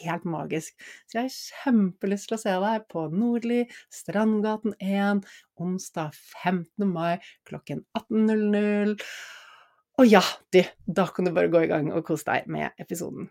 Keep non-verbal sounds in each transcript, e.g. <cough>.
helt magisk. Så jeg har kjempelyst til å se deg på Nordli, Strandgaten 1, onsdag 15. mai klokken 18.00. Og ja, du, da kan du bare gå i gang og kose deg med episoden.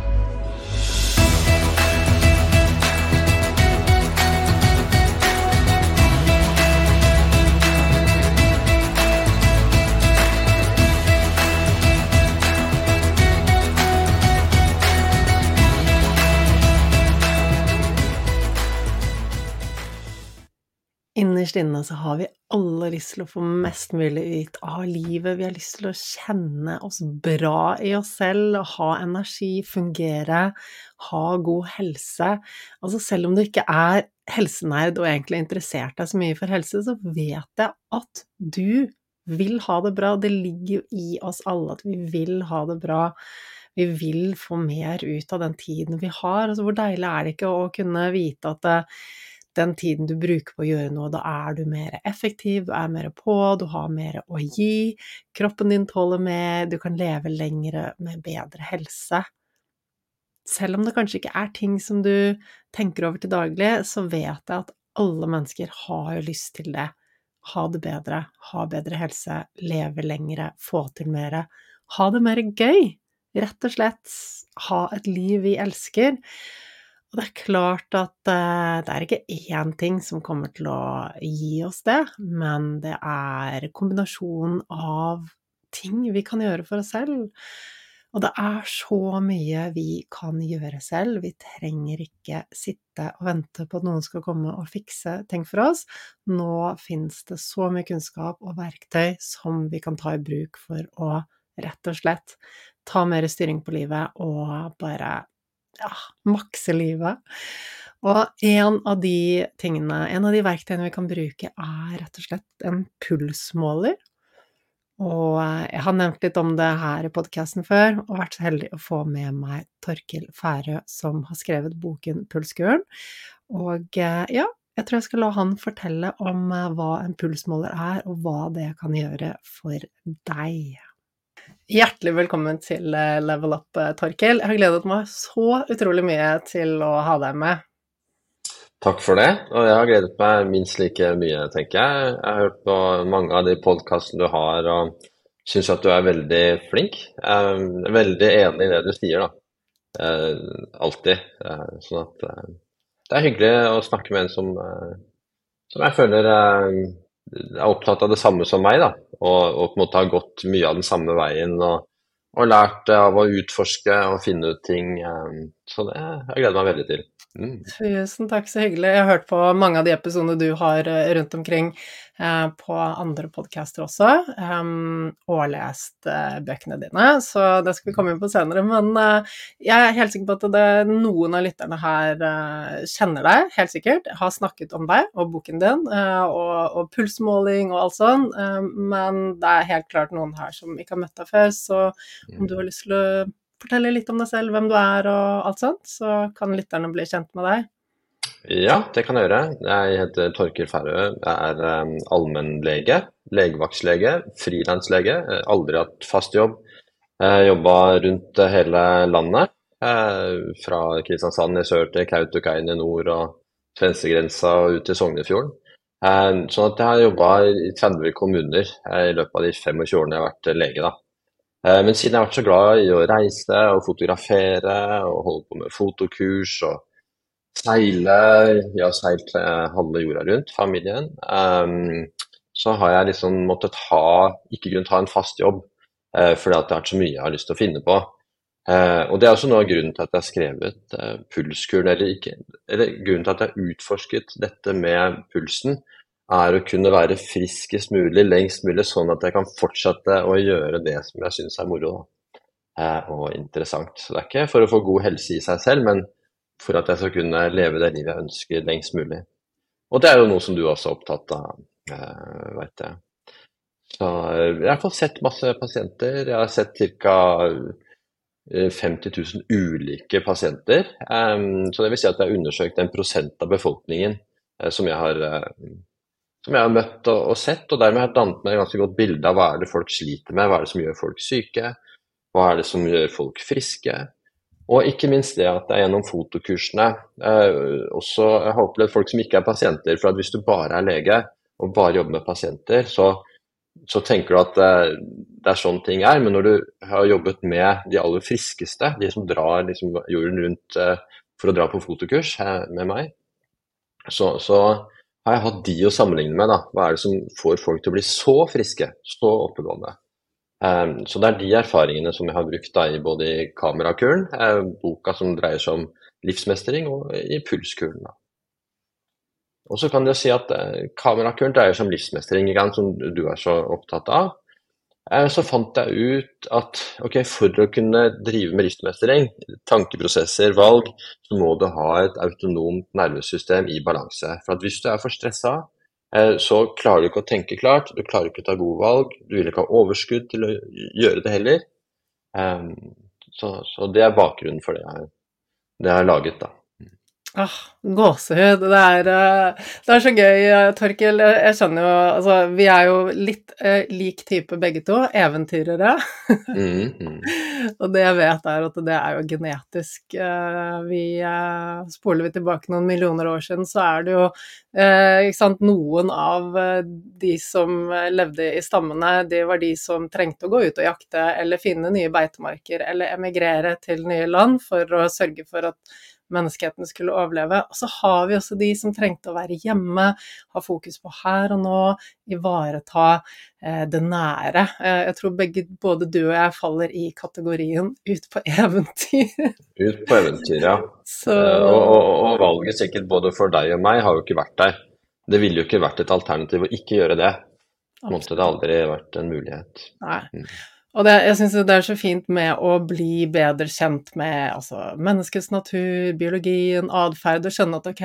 Innerst inne så har vi alle lyst til å få mest mulig ut av livet. Vi har lyst til å kjenne oss bra i oss selv, ha energi, fungere, ha god helse. Altså selv om du ikke er helsenerd og egentlig interessert deg så mye for helse, så vet jeg at du vil ha det bra. Det ligger jo i oss alle at vi vil ha det bra. Vi vil få mer ut av den tiden vi har. Altså hvor deilig er det ikke å kunne vite at den tiden du bruker på å gjøre noe, da er du mer effektiv, du er mer på, du har mer å gi, kroppen din tåler mer, du kan leve lengre med bedre helse. Selv om det kanskje ikke er ting som du tenker over til daglig, så vet jeg at alle mennesker har jo lyst til det. Ha det bedre, ha bedre helse, leve lengre, få til mer. Ha det mer gøy! Rett og slett ha et liv vi elsker. Og det er klart at eh, det er ikke én ting som kommer til å gi oss det, men det er kombinasjonen av ting vi kan gjøre for oss selv. Og det er så mye vi kan gjøre selv, vi trenger ikke sitte og vente på at noen skal komme og fikse ting for oss. Nå fins det så mye kunnskap og verktøy som vi kan ta i bruk for å rett og slett ta mer styring på livet og bare ja, makse livet. Og en av de tingene, en av de verktøyene vi kan bruke, er rett og slett en pulsmåler. Og jeg har nevnt litt om det her i podkasten før, og vært så heldig å få med meg Torkil Færø, som har skrevet boken Pulskuren. Og ja, jeg tror jeg skal la han fortelle om hva en pulsmåler er, og hva det kan gjøre for deg. Hjertelig velkommen til eh, Level Up, Torkil. Torkel. Jeg har gledet meg så utrolig mye til å ha deg med. Takk for det, og jeg har gledet meg minst like mye, tenker jeg. Jeg har hørt på mange av de podkastene du har, og syns at du er veldig flink. Jeg er veldig enig i det du sier, da. Eh, alltid. Sånn at det er hyggelig å snakke med en som, som jeg føler er opptatt av det samme som meg, da. Og, og, på en måte har gått mye av den samme veien og, og lært av å utforske og finne ut ting. Eh, så det jeg gleder meg veldig til. Mm. Tusen takk, så hyggelig. Jeg har hørt på mange av de episodene du har eh, rundt omkring eh, på andre podcaster også, um, og lest eh, bøkene dine, så det skal vi komme inn på senere. Men eh, jeg er helt sikker på at det, noen av lytterne her eh, kjenner deg, helt sikkert, har snakket om deg og boken din, eh, og, og, pulsmåling og alt sånn, men det er helt klart noen her som ikke har møtt deg før, så om du har lyst til å fortelle litt om deg selv, hvem du er og alt sånt, så kan lytterne bli kjent med deg. Ja, det kan jeg gjøre. Jeg heter Torkil Færø. Jeg er um, allmennlege, legevaktslege, frilanslege. Aldri hatt fast jobb. Jobba rundt hele landet. Fra Kristiansand i sør til Kautokeino i nord og svenskegrensa og ut til Sognefjorden. Sånn at jeg har jobba i 30 kommuner i løpet av de 25 årene jeg har vært lege. da. Eh, men siden jeg har vært så glad i å reise og fotografere og holde på med fotokurs og seile Vi har seilt eh, halve jorda rundt, familien. Um, så har jeg liksom måttet ha, ikke grunnet ha en fast jobb, uh, fordi at det har vært så mye jeg har lyst til å finne på. Uh, og Det er også noe av grunnen til at jeg har skrevet pulskuren, eller, eller grunnen til at jeg har utforsket dette med pulsen er å kunne være friskest mulig lengst mulig, sånn at jeg kan fortsette å gjøre det som jeg syns er moro eh, og interessant. Så det er ikke for å få god helse i seg selv, men for at jeg skal kunne leve det livet jeg ønsker lengst mulig. Og det er jo noe som du også er opptatt av, eh, veit jeg. Så eh, jeg har fått sett masse pasienter. Jeg har sett ca. 50 000 ulike pasienter. Så det vil si at jeg har undersøkt en prosent av befolkningen som jeg har som jeg har møtt og, og, sett, og dermed har jeg dannet meg et ganske godt bilde av hva er det folk sliter med, hva er det som gjør folk syke, hva er det som gjør folk friske. Og ikke minst det at det er gjennom fotokursene eh, også har opplevd folk som ikke er pasienter. For at hvis du bare er lege og bare jobber med pasienter, så, så tenker du at eh, det, er sånn ting er. Men når du har jobbet med de aller friskeste, de som drar liksom, jorden rundt eh, for å dra på fotokurs eh, med meg, så, så har jeg hatt de å sammenligne med. da. Hva er det som får folk til å bli så friske, så oppegående? Um, så det er de erfaringene som jeg har brukt da, i både i Kamerakuren, uh, boka som dreier seg om livsmestring, og i Pulskuren. da. Og så kan du si at uh, Kamerakuren dreier seg om livsmestring, som du er så opptatt av. Eh, så fant jeg ut at okay, for å kunne drive med livsmestring, tankeprosesser, valg, så må du ha et autonomt nervesystem i balanse. For hvis du er for stressa, eh, så klarer du ikke å tenke klart, du klarer ikke å ta gode valg, du vil ikke ha overskudd til å gjøre det heller. Eh, så, så det er bakgrunnen for det jeg, det jeg har laget, da. Ah, gåsehud. Det er, eh, det er så gøy, eh, Torkil. Jeg skjønner jo Altså, vi er jo litt eh, lik type begge to. Eventyrere. Mm, mm. <laughs> og det jeg vet, er at det er jo genetisk. Eh, vi Spoler vi tilbake noen millioner år siden, så er det jo eh, ikke sant, noen av de som levde i stammene, de var de som trengte å gå ut og jakte eller finne nye beitemarker eller emigrere til nye land for å sørge for at menneskeheten skulle overleve. Og så har vi også de som trengte å være hjemme, ha fokus på her og nå, ivareta eh, det nære. Eh, jeg tror begge, både du og jeg faller i kategorien ut på eventyr. ut på eventyr, ja. <laughs> Så... Eh, og, og, og, valget sikkert både for deg og meg har jo ikke vært der. Det ville jo ikke vært et alternativ å ikke gjøre det. Måtte det aldri vært en mulighet. Nei. Mm. Og det, jeg syns det er så fint med å bli bedre kjent med altså, menneskets natur, biologien, atferd, og skjønne at ok,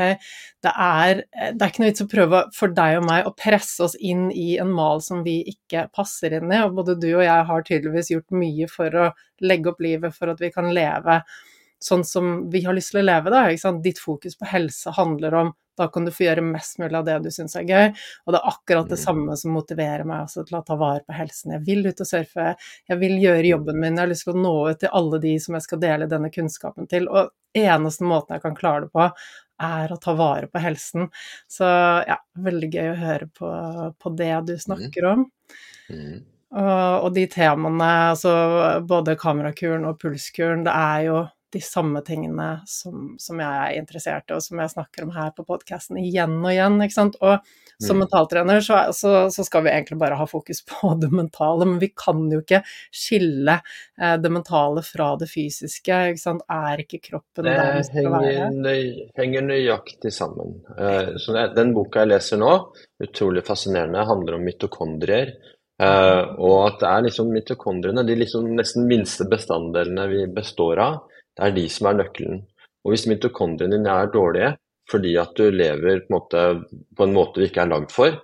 det er, det er ikke noe vits å prøve for deg og meg å presse oss inn i en mal som vi ikke passer inn i. Og både du og jeg har tydeligvis gjort mye for å legge opp livet for at vi kan leve sånn som vi har lyst til å leve, da. Ditt fokus på helse handler om da kan du få gjøre mest mulig av det du syns er gøy. Og det er akkurat det mm. samme som motiverer meg også til å ta vare på helsen. Jeg vil ut og surfe, jeg vil gjøre jobben min, jeg har lyst til å nå ut til alle de som jeg skal dele denne kunnskapen til. Og eneste måten jeg kan klare det på, er å ta vare på helsen. Så ja, veldig gøy å høre på, på det du mm. snakker om. Mm. Og, og, de temaene, altså både kamerakuren og pulskuren, det er jo de samme tingene som, som, jeg er interessert i, og som jeg snakker om her på podkasten igjen og igjen. ikke sant? Og som mm. mentaltrener så, så, så, skal vi egentlig bare ha fokus på <laughs> det mentale, men vi kan jo ikke skille eh, det mentale fra det fysiske. ikke sant? Er ikke kroppen det der den skal være? Det henger nøyaktig sammen. Eh, det, den boka jeg leser nå, utrolig fascinerende, handler om mitokondrier. Uh, og at det er liksom mitokondriene, de liksom nesten minste bestanddelene vi består av, det er de som er nøkkelen. Og hvis mitokondriene dine er dårlige fordi at du lever på en måte, på en måte du ikke er lagd for,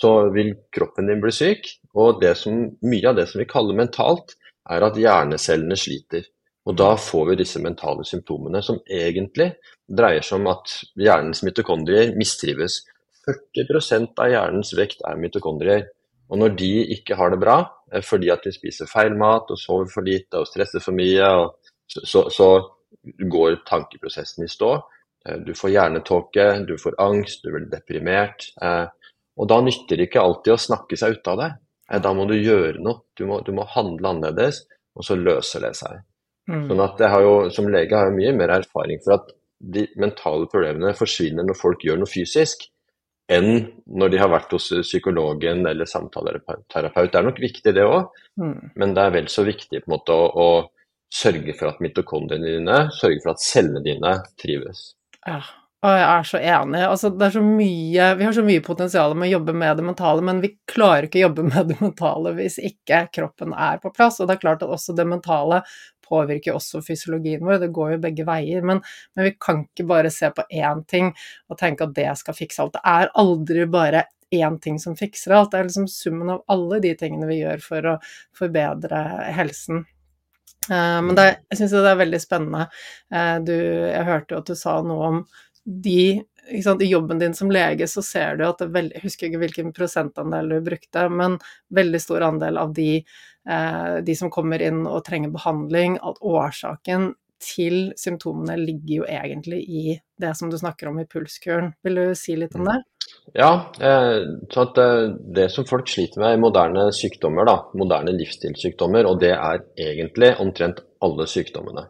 så vil kroppen din bli syk. Og som, mye av det som vi kaller mentalt, er at hjernecellene sliter. Og da får vi disse mentale symptomene, som egentlig dreier seg om at hjernens mitokondrier mistrives. 40% av hjernens vekt er mitokondrier. Og når de ikke har det bra, fordi at de spiser feil mat og sover for lite og stresser for mye og så, så går tankeprosessen i stå. Eh, du får hjernetåke, du får angst, du blir deprimert. Eh, og da nytter det ikke alltid å snakke seg ut av det. Eh, da må du gjøre noe. Du må, du må handle annerledes, og så løser det seg. Mm. Sånn at jeg har jo, Som lege har jeg mye mer erfaring for at de mentale problemene forsvinner når folk gjør noe fysisk, enn når de har vært hos psykologen eller samtaleterapeut. Det er nok viktig, det òg, mm. men det er vel så viktig på en måte å, å sørge for at mitokondriene dine, sørge for at cellene dine trives. Ja, og jeg er så enig. Altså, det er så mye, vi har så mye potensial med å jobbe med det mentale, men vi klarer ikke å jobbe med det mentale hvis ikke kroppen er på plass. Og det er klart at også det mentale påvirker også fysiologien vår, det går jo begge veier. Men, men vi kan ikke bare se på én ting og tenke at det skal fikse alt. Det er aldri bare én ting som fikser alt. Det er liksom summen av alle de tingene vi gjør for å forbedre helsen. Eh, men det, jeg syns det er veldig spennende. Eh, du, jeg hørte jo at du sa noe om de I jobben din som lege så ser du at det veld, Jeg husker ikke hvilken prosentandel du brukte, men veldig stor andel av de, eh, de som kommer inn og trenger behandling, at årsaken til symptomene ligger jo egentlig i det som du snakker om i pulskuren. Vil du si litt om det? Ja, eh, så at eh, det som folk sliter med i moderne sykdommer, da, moderne livsstilssykdommer, og det er egentlig omtrent alle sykdommene.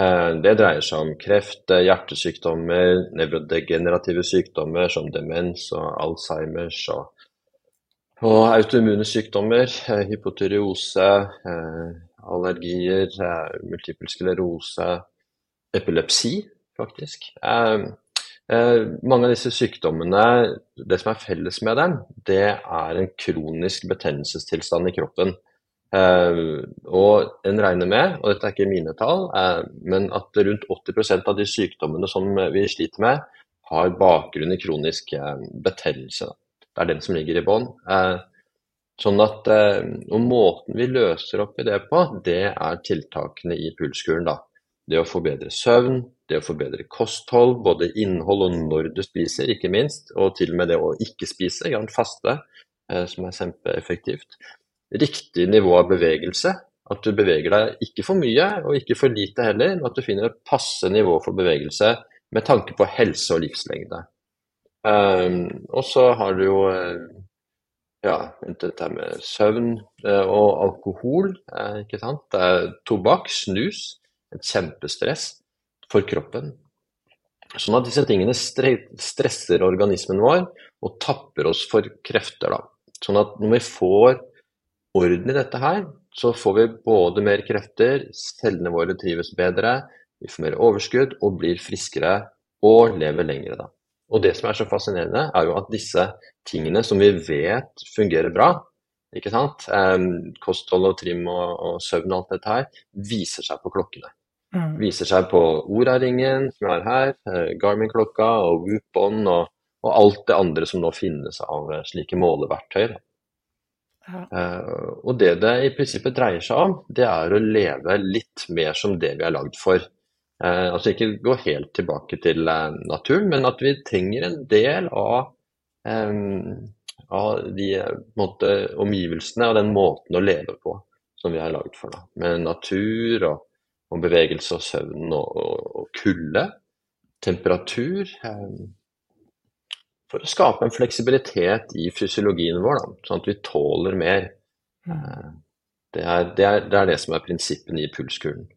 Eh, det dreier seg om kreft, hjertesykdommer, nevrodegenerative sykdommer som demens og Alzheimers og, og autoimmune sykdommer, hypotyreose, allergier, multiple sklerose, epilepsi, faktisk. Eh, mange av disse sykdommene, det som er felles med dem, det er en kronisk betennelsestilstand i kroppen. Eh, og en regner med, og dette er ikke mine tall, eh, men at rundt 80% av de sykdommene som vi sliter med, har bakgrunn i kronisk betennelse. Det er den som ligger i bånn. Sånn at, og Måten vi løser opp i det på, det er tiltakene i pulskuren. da. det å få bedre søvn, det å få bedre kosthold, både innhold og når du spiser, ikke minst, og til og med det å ikke spise, faste, eh, som er kjempeeffektivt. Riktig nivå av bevegelse, at du beveger deg ikke for mye og ikke for lite heller, men at du finner et passe nivå for bevegelse med tanke på helse og livslengde. Um, og så har du jo eh, ja, dette med søvn uh, og alkohol, uh, ikke sant. Det er tobakk, snus, et kjempestress for kroppen. Sånn at disse tingene stresser organismen vår og tapper oss for krefter. Da. Sånn at når vi får orden i dette her, så får vi både mer krefter, cellene våre trives bedre, vi får mer overskudd og blir friskere og lever lengre. Da. Og det som er så fascinerende, er jo at disse tingene som vi vet fungerer bra, ikke sant? Kosthold og trim og, og søvn og alt dette her, viser seg på klokkene. Mm. Viser seg på Oura-ringen som jeg har her, eh, Garmin-klokka og Whoop-on og, og, alt det andre som nå finnes av eh, slike måleverktøy. Ja. Uh, og det det i prinsippet dreier seg om, det er å leve litt mer som det vi er lagd for. Uh, altså ikke gå helt tilbake til uh, naturen, men at vi trenger en del av, av de måte, omgivelsene og den måten å leve på som vi er lagd for. Da. Med natur og og bevegelse og søvn og, og, og kulde, temperatur. Eh, for å skape en fleksibilitet i fysiologien vår, da, sånn at vi tåler mer. Eh, det er, det, er, det, er, det som er prinsippene i pulskulen.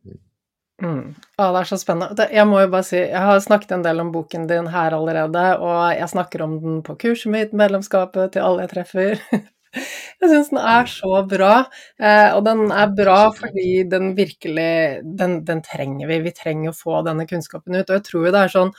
Mm. Å, det er så spennende. Jeg må jo bare si, jeg har snakket en del om boken din her allerede, og jeg snakker om den på kurset mitt, medlemskapet til alle jeg treffer. <laughs> Jeg syns den er så bra, eh, og den er bra fordi den virkelig den, den, trenger vi. Vi trenger å få denne kunnskapen ut. Og jeg tror jo det er sånn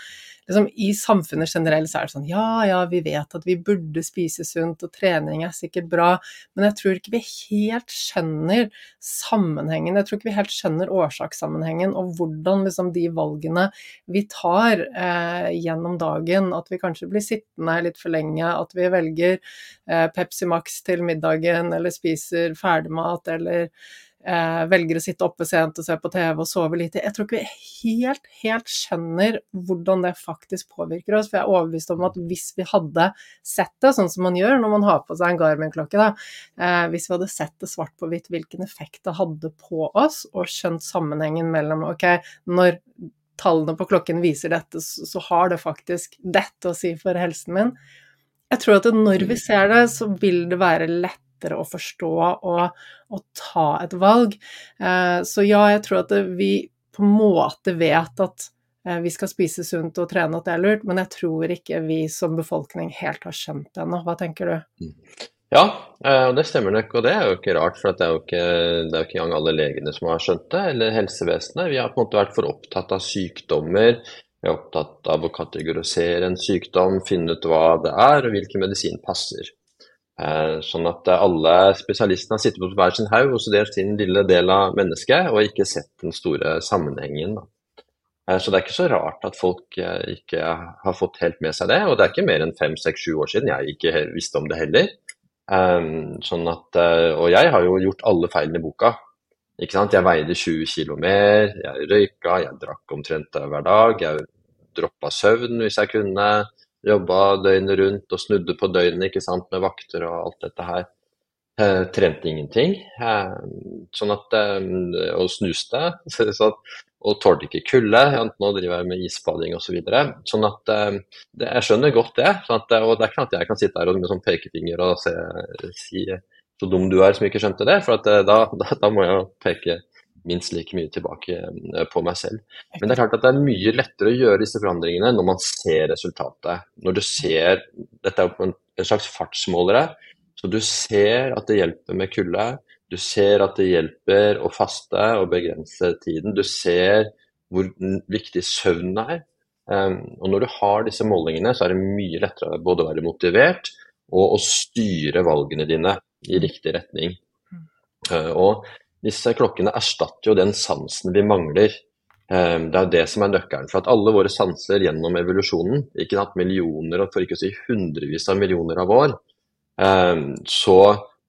liksom, I samfunnet generelt så er det sånn ja, ja, vi vet at vi burde spise sunt, og trening er sikkert bra, men jeg tror ikke vi helt skjønner sammenhengen. Jeg tror ikke vi helt skjønner årsakssammenhengen og hvordan liksom, de valgene vi tar eh, gjennom dagen, at vi kanskje blir sittende litt for lenge, at vi velger eh, Pepsi Max til middagen, eller spiser ferdigmat, eller velger å sitte oppe sent og se på TV og sove lite. Jeg tror ikke vi helt, helt skjønner hvordan det faktisk påvirker oss. For jeg er overbevist om at hvis vi hadde sett det, sånn som man gjør når man har på seg en Garmin-klokke, eh, hvis vi hadde sett det svart på hvitt hvilken effekt det hadde på oss, og skjønt sammenhengen mellom ok, når tallene på klokken viser dette, så har det faktisk dette å si for helsen min. Jeg tror at når vi ser det, så vil det være lett lettere å forstå og, og ta et valg. Eh, så ja, jeg tror at vi på en måte vet at eh, vi skal spise sunt og trene at det er lurt, men jeg tror ikke vi som befolkning helt har skjønt det ennå. Hva tenker du? Mm. Ja, eh, og det stemmer nok, og det er jo ikke rart. For det er jo ikke, det er ikke engang alle legene som har skjønt det, eller helsevesenet. Vi har på en måte vært for opptatt av sykdommer. Vi er opptatt av å kategorisere en sykdom, finne ut hva det er, og hvilken medisin passer. Eh, sånn at alle spesialistene har sittet på hver sin haug og studert sin lille del av mennesket, og ikke sett den store sammenhengen. Eh, så det er ikke så rart at folk eh, ikke har fått helt med seg det. Og det er ikke mer enn fem, seks, sju år siden jeg ikke visste om det heller. Sånn at, og jeg har jo gjort alle feilene i boka. Ikke sant? Jeg veide 20 kg mer, jeg røyka, jeg drakk omtrent hver dag. Jeg droppa søvn hvis jeg kunne jobba døgnet rundt og snudde på døgnet ikke sant, med vakter og alt dette her. Eh, trente ingenting. Eh, sånn at, eh, og snuste. <laughs> Så, og tålte ikke kulde. Nå driver jeg med isbading osv. Så videre. sånn at eh, det, jeg skjønner godt det. Sånn at, og det er ikke sånn at jeg kan sitte her med sånn pekefinger og se, si så dum du er som ikke skjønte det. For at, eh, da, <laughs> da, da må jeg peke minst like mye tilbake eh, på meg selv. Men det er klart at det er mye lettere å gjøre disse forandringene når man ser resultatet. Når du ser Dette er jo en slags fartsmålere. Så du ser at det hjelper med kulde. Du ser at det hjelper å faste og begrense tiden. Du ser hvor viktig søvn er. Um, og når du har disse målingene, så er det mye lettere både å være motivert og å styre valgene dine i riktig retning. Uh, og disse klokkene erstatter jo den sansen vi mangler. Eh, det er det som er nøkkelen. For at alle våre sanser gjennom evolusjonen, ikke hatt millioner, for ikke å si hundrevis av millioner av år, eh, så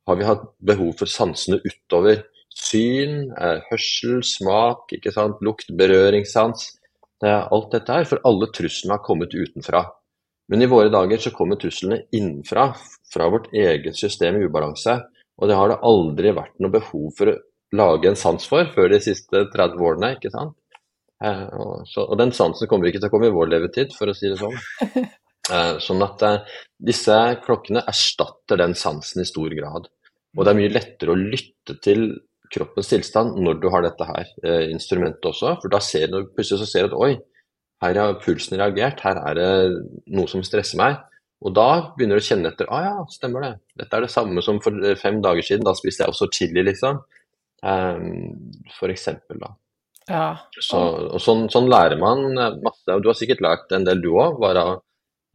har vi hatt behov for sansene utover syn, eh, hørsel, smak, lukt, berøringssans. Er alt dette her, for alle truslene har kommet utenfra. Men i våre dager så kommer truslene innenfra, fra vårt eget system i ubalanse. Og det har det aldri vært noe behov for å lage en sans for før de siste 30 årene, ikke sant. Eh, og, så, og, den sansen kommer ikke til å komme i vår levetid, for å si det sånn. <laughs> Eh, sånn at eh, disse klokkene erstatter den sansen i stor grad. Og det er mye lettere å lytte til kroppens tilstand når du har dette her eh, instrumentet også, for da ser du plutselig så ser du at oi, her har pulsen reagert, her er det noe som stresser meg. Og da begynner du å kjenne etter ah ja, stemmer det. Dette er det samme som for fem dager siden. Da spiste jeg også chili, liksom. Um, for eksempel, da. Ja. Så, og sånn, sånn, lærer man eh, masse. Og du har sikkert lært en del du òg, eh,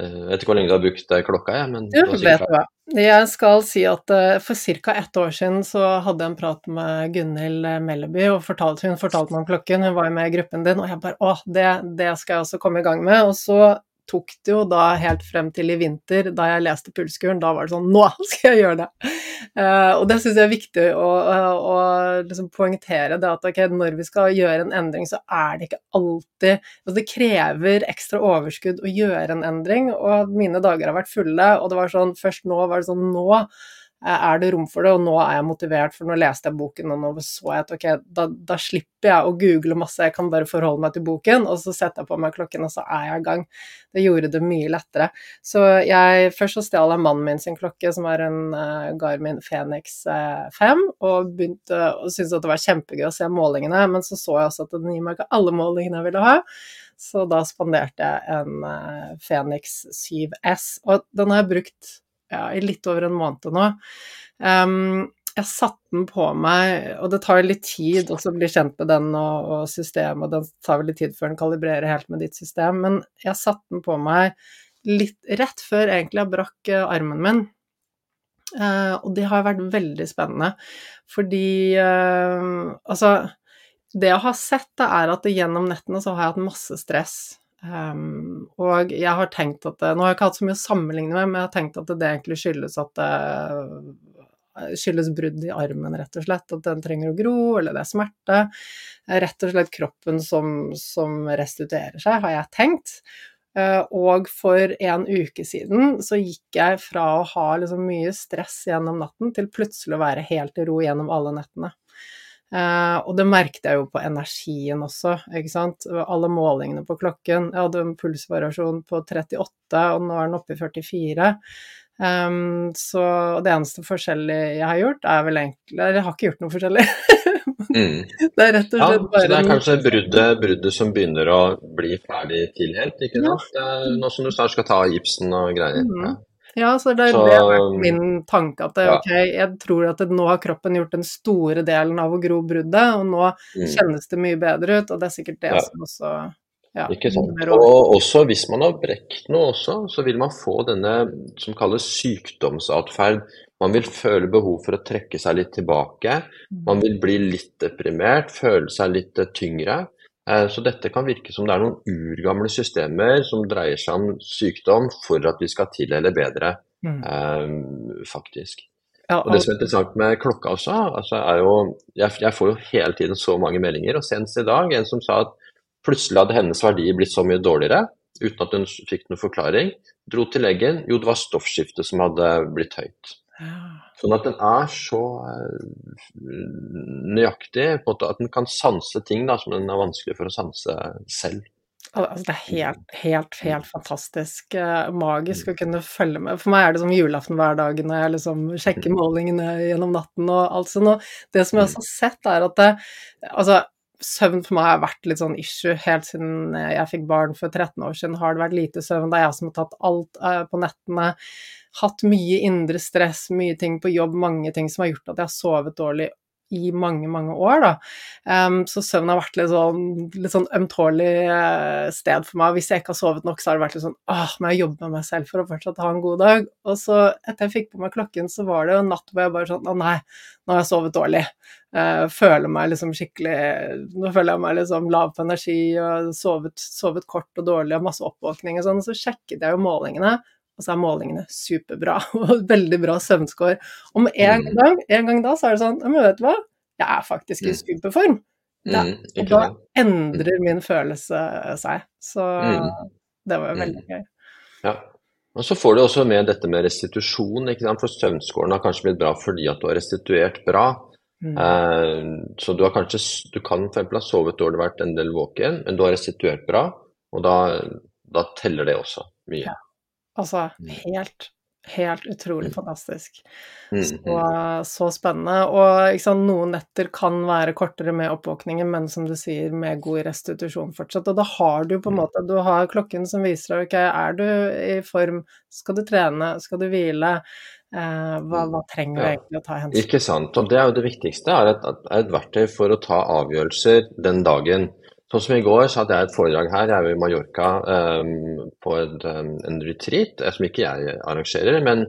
jeg vet ikke hvor lenge du har brukt eh, klokka, jeg, men du, vet hva. Jeg skal si at for ca. ett år siden så hadde jeg en prat med Gunhild Melleby, og fortalte, hun fortalte meg om klokken. Hun var jo med i gruppen din, og jeg bare å, det, det skal jeg også komme i gang med. Og så tok det jo da helt frem til i vinter, da jeg leste Pulskuren. Da var det sånn Nå <laughs> skal jeg gjøre det! Uh, og det syns jeg er viktig å, å liksom poengtere. det at okay, Når vi skal gjøre en endring, så er det ikke alltid altså Det krever ekstra overskudd å gjøre en endring, og mine dager har vært fulle. Og det var sånn Først nå var det sånn Nå er det rom for det, og nå er jeg motivert, for nå leste jeg boken, og nå så jeg at ok, da, da, slipper jeg å google masse, jeg kan bare forholde meg til boken, og så setter jeg på meg klokken, og så er jeg i gang. Det gjorde det mye lettere. Så jeg Først så stjal jeg mannen min sin klokke, som er en uh, Garmin Phoenix uh, 5, og begynte å synes at det var kjempegøy å se målingene, men så så jeg også at den gir meg ikke alle målingene jeg ville ha. Så da spanderte jeg en Fenix Phoenix 7S, og den har jeg brukt ja, i litt over en måned nå. Um, jeg satte den på meg, og det tar litt tid å bli kjent med den og, og systemet, og det tar vel litt tid før den kalibrerer helt med ditt system, men jeg satte den på meg litt rett før egentlig jeg brakk uh, armen min. Uh, og det har vært veldig spennende, fordi uh, altså Det jeg har sett, er at gjennom nettene så har jeg hatt masse stress. Um, og jeg har tenkt at Nå har jeg ikke hatt så mye å sammenligne med, men jeg har tenkt at det egentlig skyldes at det skyldes brudd i armen, rett og slett. At den trenger å gro, eller det er smerte. Rett og slett kroppen som, som restituerer seg, har jeg tenkt. Uh, og for en uke siden så gikk jeg fra å ha liksom mye stress gjennom natten til plutselig å være helt i ro gjennom alle nettene. Uh, og det merket jeg jo på energien også, ikke sant. Alle målingene på klokken. Jeg hadde en pulsvariasjon på 38, og nå er den oppe i 44. Um, så det eneste forskjellige jeg har gjort, er vel egentlig Eller Jeg har ikke gjort noe forskjellig. <laughs> mm. Det er rett og slett bare ja, Så det er kanskje bruddet, bruddet som begynner å bli ferdig tilhelt, ikke sant? Ja. Nå som du snart skal ta gipsen og greier. Mm. Ja. Så det, så, det har vært min tanke. At det, ja. ok, jeg tror at det, nå har kroppen gjort den store delen av å gro bruddet, og nå mm. kjennes det mye bedre ut, og det er sikkert det ja. som også ja, Ikke sant. Og også hvis man har brekt noe også, så vil man få denne som kalles sykdomsatferd. Man vil føle behov for å trekke seg litt tilbake. Mm. Man vil bli litt deprimert, føle seg litt tyngre. Eh, så dette kan virke som det er noen urgamle systemer som dreier seg om sykdom for at vi skal tilhelle bedre, mm. eh, faktisk. Ja, og... og Det som er interessant med klokka også, altså er jo jeg, jeg, får jo hele tiden så mange meldinger, og senest i dag en som sa at plutselig hadde hennes verdi blitt så mye dårligere, uten at hun fikk noen forklaring. Dro til legen, jo det var stoffskiftet som hadde blitt høyt. Sånn at den er så eh, nøyaktig på at den kan sanse ting da, som den er vanskelig for å sanse selv. Altså, det er helt, helt, helt fantastisk uh, magisk å kunne følge med. For meg er det som julaften hver dag når jeg liksom sjekker mm. målingene gjennom natten og alt sånt. Og det som jeg også har sett, er at det, altså, søvn for meg har vært litt sånn issue helt siden jeg fikk barn for 13 år siden. Har det vært lite søvn. Det er jeg som har tatt alt uh, på nettene hatt mye indre stress, mye ting på jobb, mange ting som har gjort at jeg har sovet dårlig i mange, mange år. Um, så søvn har vært litt sånn, litt sånn ømtålig uh, sted for meg. Hvis jeg ikke har sovet nok, så har det vært litt sånn åh, må jeg jobbe med meg selv for å fortsatt ha en god dag? Og så, etter jeg fikk på meg klokken, så var det en natt hvor jeg bare sånn å nei, nå har jeg sovet dårlig. Uh, føler meg liksom skikkelig Nå føler jeg meg liksom lav på energi og sovet, sovet kort og dårlig og masse oppvåkning og sånn. Så sjekket jeg jo målingene, og så er målingene superbra <laughs> og veldig bra søvnscore. Og med en mm. gang, en gang da så er det sånn men vet du hva, jeg er faktisk i Mm. superform. Da, Mm, og da endrer min følelse seg. Så det var jo veldig gøy. Ja. Og så får du også med dette med restitusjon, for søvnskåren har kanskje blitt bra fordi at du har restituert bra. Mm. Eh, så du har kanskje, du kan for eksempel ha sovet dårlig, vært en del våken, men du har restituert bra, og da, da teller det også mye. Ja. Altså Mm. helt, helt utrolig Mm. fantastisk. Mm, Så, så spennende. Og sant, noen netter kan være kortere med oppvåkningen, men som du sier, med god restitusjon fortsatt. Og da har du på en måte Du har klokken som viser deg ok, er du i form, skal du trene, skal du hvile, hva, hva trenger du egentlig å ta hensyn Ikke sant. Og det er jo det viktigste, er et, er et verktøy for å ta avgjørelser den dagen. Sånn som i går, så hadde jeg et foredrag her. Jeg er jo i Mallorca um, på et, um, en retreat, eh, som ikke jeg arrangerer, men,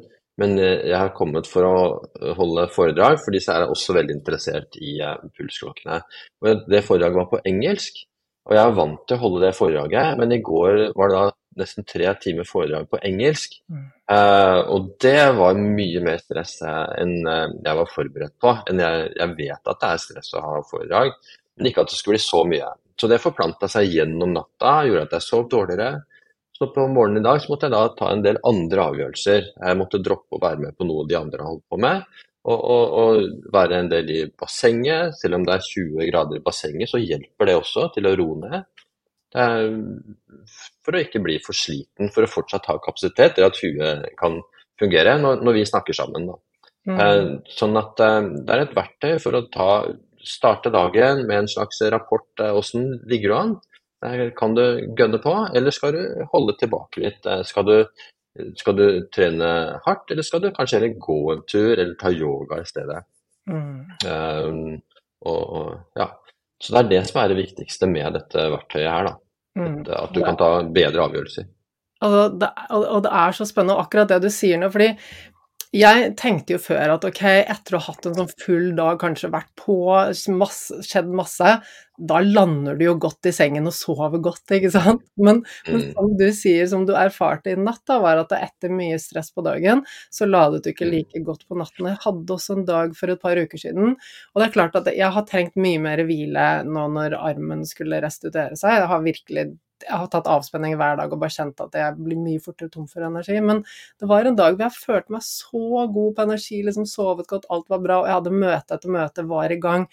men eh, jeg har kommet for å holde foredrag, for disse er også veldig interessert i eh, pulsklokkene. Og det foredraget var på engelsk, og jeg er vant til å holde det foredraget, men i går var det da nesten tre timer foredrag på engelsk. Mm. Eh, og det var mye mer stress enn eh, jeg var forberedt på. Jeg, jeg vet at det er stress å ha foredrag, men ikke at det skulle bli så mye. Så det forplanta seg gjennom natta, gjorde at jeg sov dårligere. Så på morgenen i dag så måtte jeg da ta en del andre avgjørelser. Jeg måtte droppe å være med på noe de andre har holdt på med. Og, og, og være en del i bassenget. Selv om det er 20 grader i bassenget, så hjelper det også til å roe ned. For å ikke bli for sliten, for å fortsatt ha kapasitet til at huet kan fungere når, når vi snakker sammen. Da. Mm. Eh, Sånn at eh, det er et verktøy for å ta, starte dagen med en slags rapport. eh, Hvordan ligger du an? Kan du gønne på, eller skal du holde tilbake litt? Skal du, skal du trene hardt, eller skal du kanskje heller gå en tur, eller ta yoga i stedet? Mm. Eh, og, og, ja. Så det er det som er det viktigste med dette verktøyet her. da. Mm. At, du kan ta bedre avgjørelser. Altså, det, og det er så spennende, akkurat det du sier nå, fordi jeg tenkte jo før at ok, etter å ha hatt en sånn full dag, kanskje vært på, masse, skjedd masse, da lander du jo godt i sengen og sover godt, ikke sant? Men, men Mm. som du sier, som du erfarte i natt, da, var at etter mye stress på dagen, så ladet du ikke Mm. like godt på natten. Jeg hadde også en dag for et par uker siden, og det er klart at jeg har trengt mye mer hvile nå når armen skulle restituere seg. Jeg har virkelig jeg har tatt avspenning hver dag og bare kjent at jeg blir mye fortere tom for energi. Men det var en dag hvor jeg følte meg så god på energi, liksom sovet godt, alt var bra, og jeg hadde møte etter møte, var i gang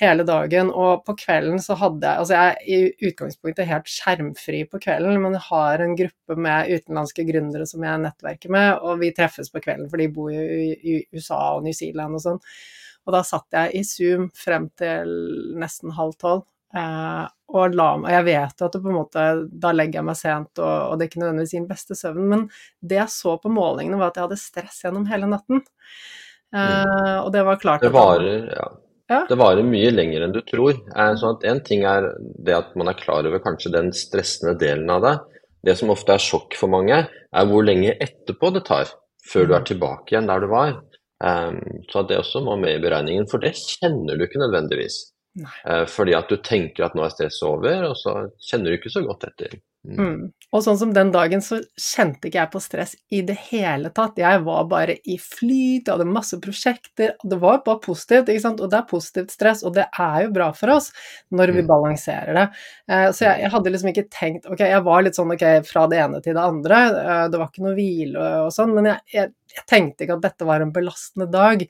hele dagen. Og på kvelden så hadde jeg Altså jeg er i utgangspunktet helt skjermfri på kvelden, men jeg har en gruppe med utenlandske gründere som jeg nettverker med, og vi treffes på kvelden, for de bor jo i, USA og New Zealand og sånn. Og da satt jeg i Zoom frem til nesten halv tolv. Eh, og la meg, jeg vet jo at det på en måte, da legger jeg meg sent, og, og det er ikke nødvendigvis sin beste søvn, men det jeg så på målingene, var at jeg hadde stress gjennom hele natten. Uh, og det var klart Det varer, ja. Ja. Det varer mye lenger enn du tror. Sånn at En ting er det at man er klar over kanskje den stressende delen av det. Det som ofte er sjokk for mange, er hvor lenge etterpå det tar før du er tilbake igjen der du var. Um, så det også må med i beregningen, for det kjenner du ikke nødvendigvis. Nei. Eh, fordi at du tenker at nå er stresset over, og så kjenner du ikke så godt etter. Mm. Mm. Og sånn som den dagen så kjente ikke jeg på stress i det hele tatt. Jeg var bare i flyt, jeg hadde masse prosjekter. Det var bare positivt, ikke sant. Og det er positivt stress, og det er jo bra for oss når vi Mm. balanserer det. Eh, så jeg, jeg hadde liksom ikke tenkt Ok, jeg var litt sånn ok, fra det ene til det andre. Eh, det var ikke noe hvile og sånn, men jeg, jeg, jeg tenkte ikke at dette var en belastende dag.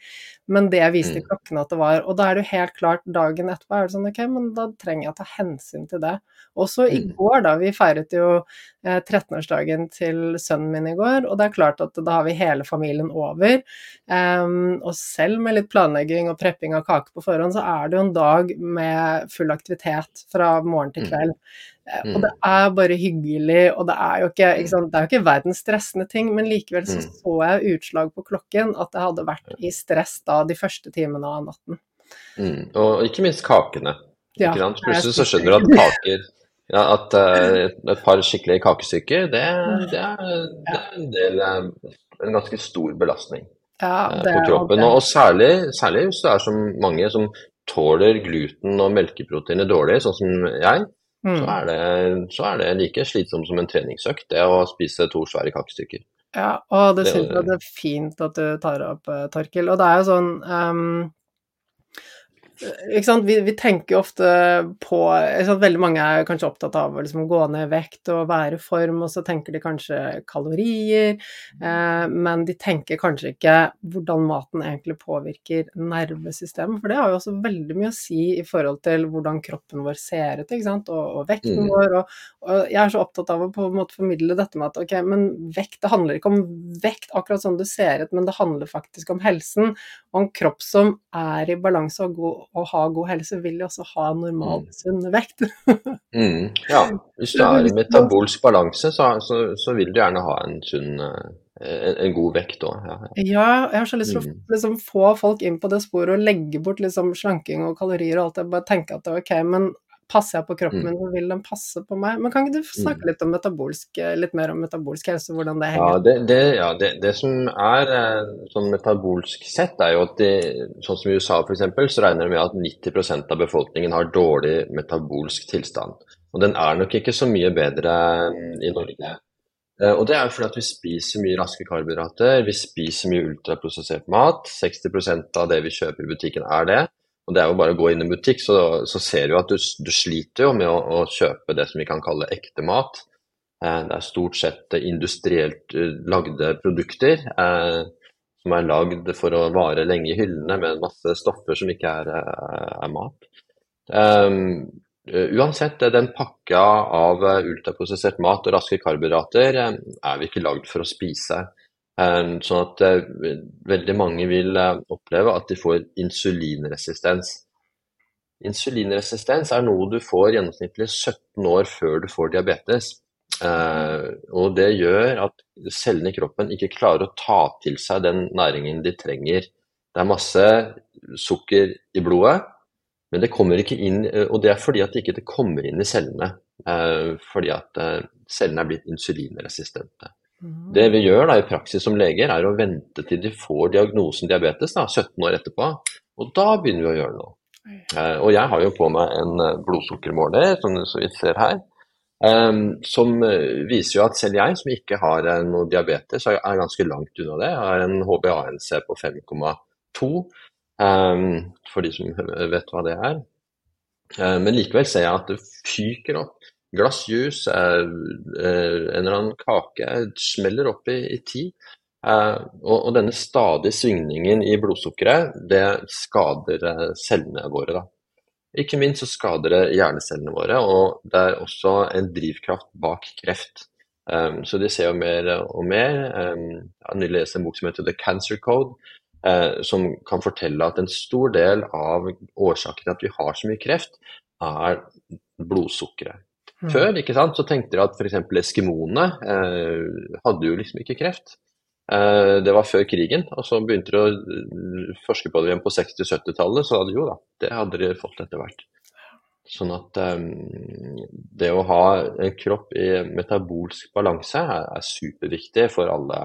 Men det viste Mm. klokken at det var. Og da er det jo helt klart dagen etterpå er det sånn ok, men da trenger jeg å ta hensyn til det. Også i Mm. går, da. Vi feiret jo eh, 13-årsdagen til sønnen min i går, og det er klart at da har vi hele familien over. Og selv med litt planlegging og prepping av kake på forhånd, så er det jo en dag med full aktivitet fra morgen til Mm. kveld. Eh, Mm. Og det er bare hyggelig, og det er jo ikke, ikke? Det er jo ikke verdens stressende ting, men likevel så Mm. så jeg utslag på klokken at jeg hadde vært i stress da de første timene av natten. Mm. Og ikke minst kakene. Ja, Ikke sant? Plutselig så skjønner du at kaker ja, At uh, et par skikkelige kakestykker, det, det, er, det er en del eh, En ganske stor belastning Ja, eh, det på kroppen. Og, og særlig, særlig hvis det er så mange som tåler gluten og melkeproteiner dårlig, sånn som jeg, så Mm. er, det, så er det like slitsomt som en treningsøkt, det å spise to svære kakestykker. Ja, og det synes jeg det er fint at du tar opp, Torkil. Og det er jo sånn ehm, vi, vi, tenker ofte på Veldig mange er kanskje opptatt av å liksom gå ned i vekt og være i form, og så tenker de kanskje kalorier, eh, men de tenker kanskje ikke hvordan maten egentlig påvirker nervesystemet. For det har jo også veldig mye å si i forhold til hvordan kroppen vår ser ut, ikke sant? Og, og vekten mm. vår. Og, og, jeg er så opptatt av å på en måte formidle dette med at ok, men vekt, det handler ikke om vekt akkurat sånn du ser ut, men det handler faktisk om helsen. Og en kropp som er i balanse og, god, og ha god helse, vil jo også ha normal, mm. sunn vekt. <laughs> mm, ja, hvis du er i metabolsk balanse, så, så, så, vil du gjerne ha en sunn en, en god vekt òg. Ja, ja. ja, jeg har så lyst til å mm. liksom, få folk inn på det sporet og legge bort liksom, slanking og kalorier og alt det. Bare tenke at det er ok, men passer jeg på kroppen mm. min, så vil den passe på meg. Men kan ikke du snakke mm. litt, om litt mer om metabolsk helse, hvordan det henger Ja, det, det, ja, det, det som er eh, sånn metabolsk sett, er jo at de, sånn som i USA f.eks., så regner de med at 90% av befolkningen har dårlig metabolsk tilstand. Og den er nok ikke så mye bedre mm, i Norge. Eh, og det er fordi at vi spiser mye raske karbohydrater, vi spiser mye ultraprosessert mat. 60% av det vi kjøper i butikken er det. Og Det er jo bare å gå inn i butikk, så, så ser du at du, du sliter jo med å, å, kjøpe det som vi kan kalle ekte mat. Eh, det er stort sett industrielt uh, lagde produkter eh, som er lagd for å vare lenge i hyllene med masse stoffer som ikke er, er mat. Um, uansett, den pakka av ultraprosessert mat og raske karbohydrater er vi ikke lagd for å spise. Ehm, sånn at eh, veldig mange vil eh, oppleve at de får insulinresistens. Insulinresistens er noe du får gjennomsnittlig 17 år før du får diabetes. Og det gjør at cellene i kroppen ikke klarer å ta til seg den næringen de trenger. Det er masse sukker i blodet, men det kommer ikke inn, eh, og det er fordi at det ikke kommer inn i cellene. Fordi at cellene er blitt insulinresistente. Det vi gjør da i praksis som leger, er å vente til de får diagnosen diabetes, da, 17 år etterpå. Og da begynner vi å gjøre noe. Eh, og jeg har jo på meg en eh, blodsukkermåler, som, vi ser her. Um, som eh, viser jo at selv jeg, som ikke har noe diabetes, er ganske langt unna det. Jeg har en HBA1C på 5,2, um, for de som vet hva det er. Men likevel ser jeg at det fyker opp glass juice, eh, en eller annen kake, smeller opp i, i. Eh, og, og, denne stadige svingningen i blodsukkeret, det skader eh, cellene våre. da. Ikke minst så skader det hjernecellene våre, og det er også en drivkraft bak kreft. Um, så de ser jo mer og mer. Um, jeg har lest en bok som heter The Cancer Code, uh, som kan fortelle at en stor del av årsaken til at vi har så mye kreft, er blodsukkeret. Mm. Før ikke sant, så tenkte de at f.eks. eskimoene eh, hadde jo liksom ikke kreft. Eh, det var før krigen, og så begynte de å forske på det igjen på 60-70-tallet, så hadde jo da, det hadde de fått etter hvert. Sånn at eh, det å ha en kropp i metabolsk balanse er, er superviktig for alle,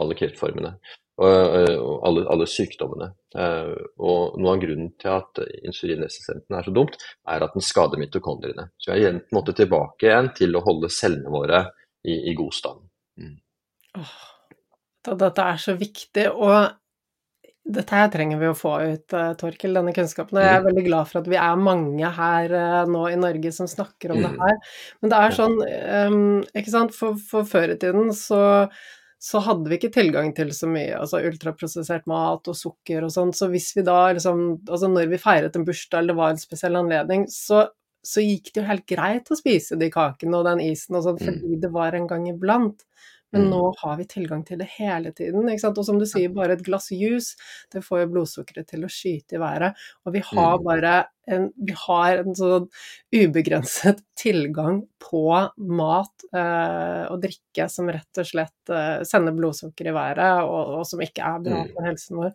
alle kreftformene og alle, alle sykdommene. Eh, og noe av grunnen til at insulinresistenten er så dumt, er at den skader mitokondriene. Så vi er på en måte tilbake igjen til å holde cellene våre i, i god stand. Mm. Oh, dette er så viktig, og dette her trenger vi å få ut, eh, Torkel, denne kunnskapen. Og jeg er mm. veldig glad for at vi er mange her eh, nå i Norge som snakker om det mm. her. Men det er sånn, um, ikke sant, for, for før i tiden så så hadde vi ikke tilgang til så mye altså ultraprosessert mat og sukker og sånn, så hvis vi da liksom Altså når vi feiret en bursdag eller det var en spesiell anledning, så, så gikk det jo helt greit å spise de kakene og den isen og sånn, fordi det var en gang iblant. Men mm. nå har vi tilgang til det hele tiden. ikke sant? Og som du sier, bare et glass juice, det får jo blodsukkeret til å skyte i været. Og vi har mm. bare vi har en sånn ubegrenset <laughs> tilgang på mat eh, og drikke som rett og slett eh, sender blodsukker i været, og, og, som ikke er bra mm. for helsen vår.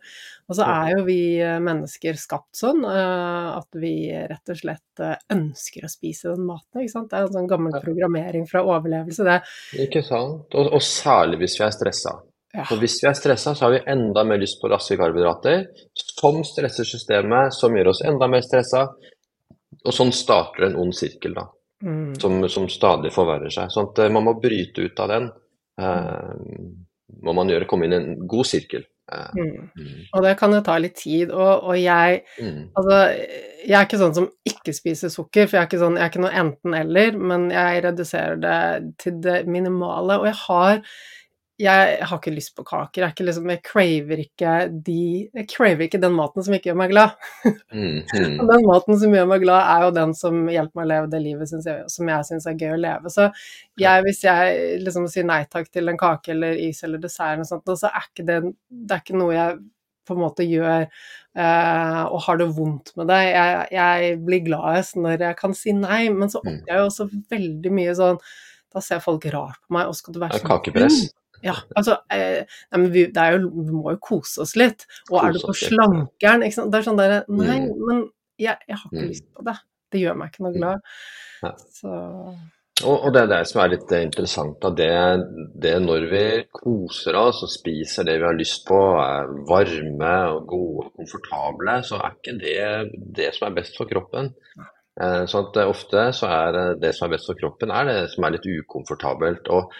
Og så er jo vi eh, mennesker skapt sånn at vi rett og slett ønsker å spise den maten. ikke sant? Det er en sånn gammel programmering fra overlevelse, det. Ikke sant. Og, og særlig hvis vi er stressa. Ja. For hvis vi er stressa, så har vi enda mer lyst på raske karbohydrater, som stresser systemet, som gjør oss enda mer stressa. Og sånn starter en ond sirkel, da. Mm. Som, som, stadig forverrer seg. Sånn at eh, man må bryte ut av den. Eh, må man gjøre, komme inn i en god sirkel. Mm. Mm. Og det kan jo ta litt tid, og, og jeg mm. Altså, jeg er ikke sånn som ikke spiser sukker, for jeg er ikke, sånn, jeg er ikke noe enten-eller, men jeg reduserer det til det minimale. Og jeg har jeg har ikke lyst på kaker. Jeg, liksom, jeg, craver ikke de Jeg craver ikke den maten som ikke gjør meg glad. <laughs> Mm, mm. den maten som gjør meg glad, er jo den som hjelper meg å leve det livet jeg, som jeg syns er gøy å leve. Så hvis jeg liksom sier nei takk til en kake eller is eller dessert, og sånt, så er ikke det, det er ikke noe jeg på en måte gjør uh, og har det vondt med det. Jeg, jeg, blir gladest når jeg kan si nei, men så mm. opplever jeg også veldig mye sånn Da ser folk rart på meg, og skal du være sånn Kakepress? Ja, altså eh, nei, vi, jo, vi, må jo kose oss litt. Og kose er du på slankeren? Det er sånn derre Nei, mm. men jeg, jeg, har ikke mm. lyst på det. Det gjør meg ikke noe mm. glad. Ja. Så og, og, det er det som er litt eh, interessant. Da. Det, det når vi koser oss og spiser det vi har lyst på, er varme og gode og komfortable, så er ikke det det som er best for kroppen. Eh, sånn at ofte så er det som er best for kroppen, er det som er litt ukomfortabelt. Og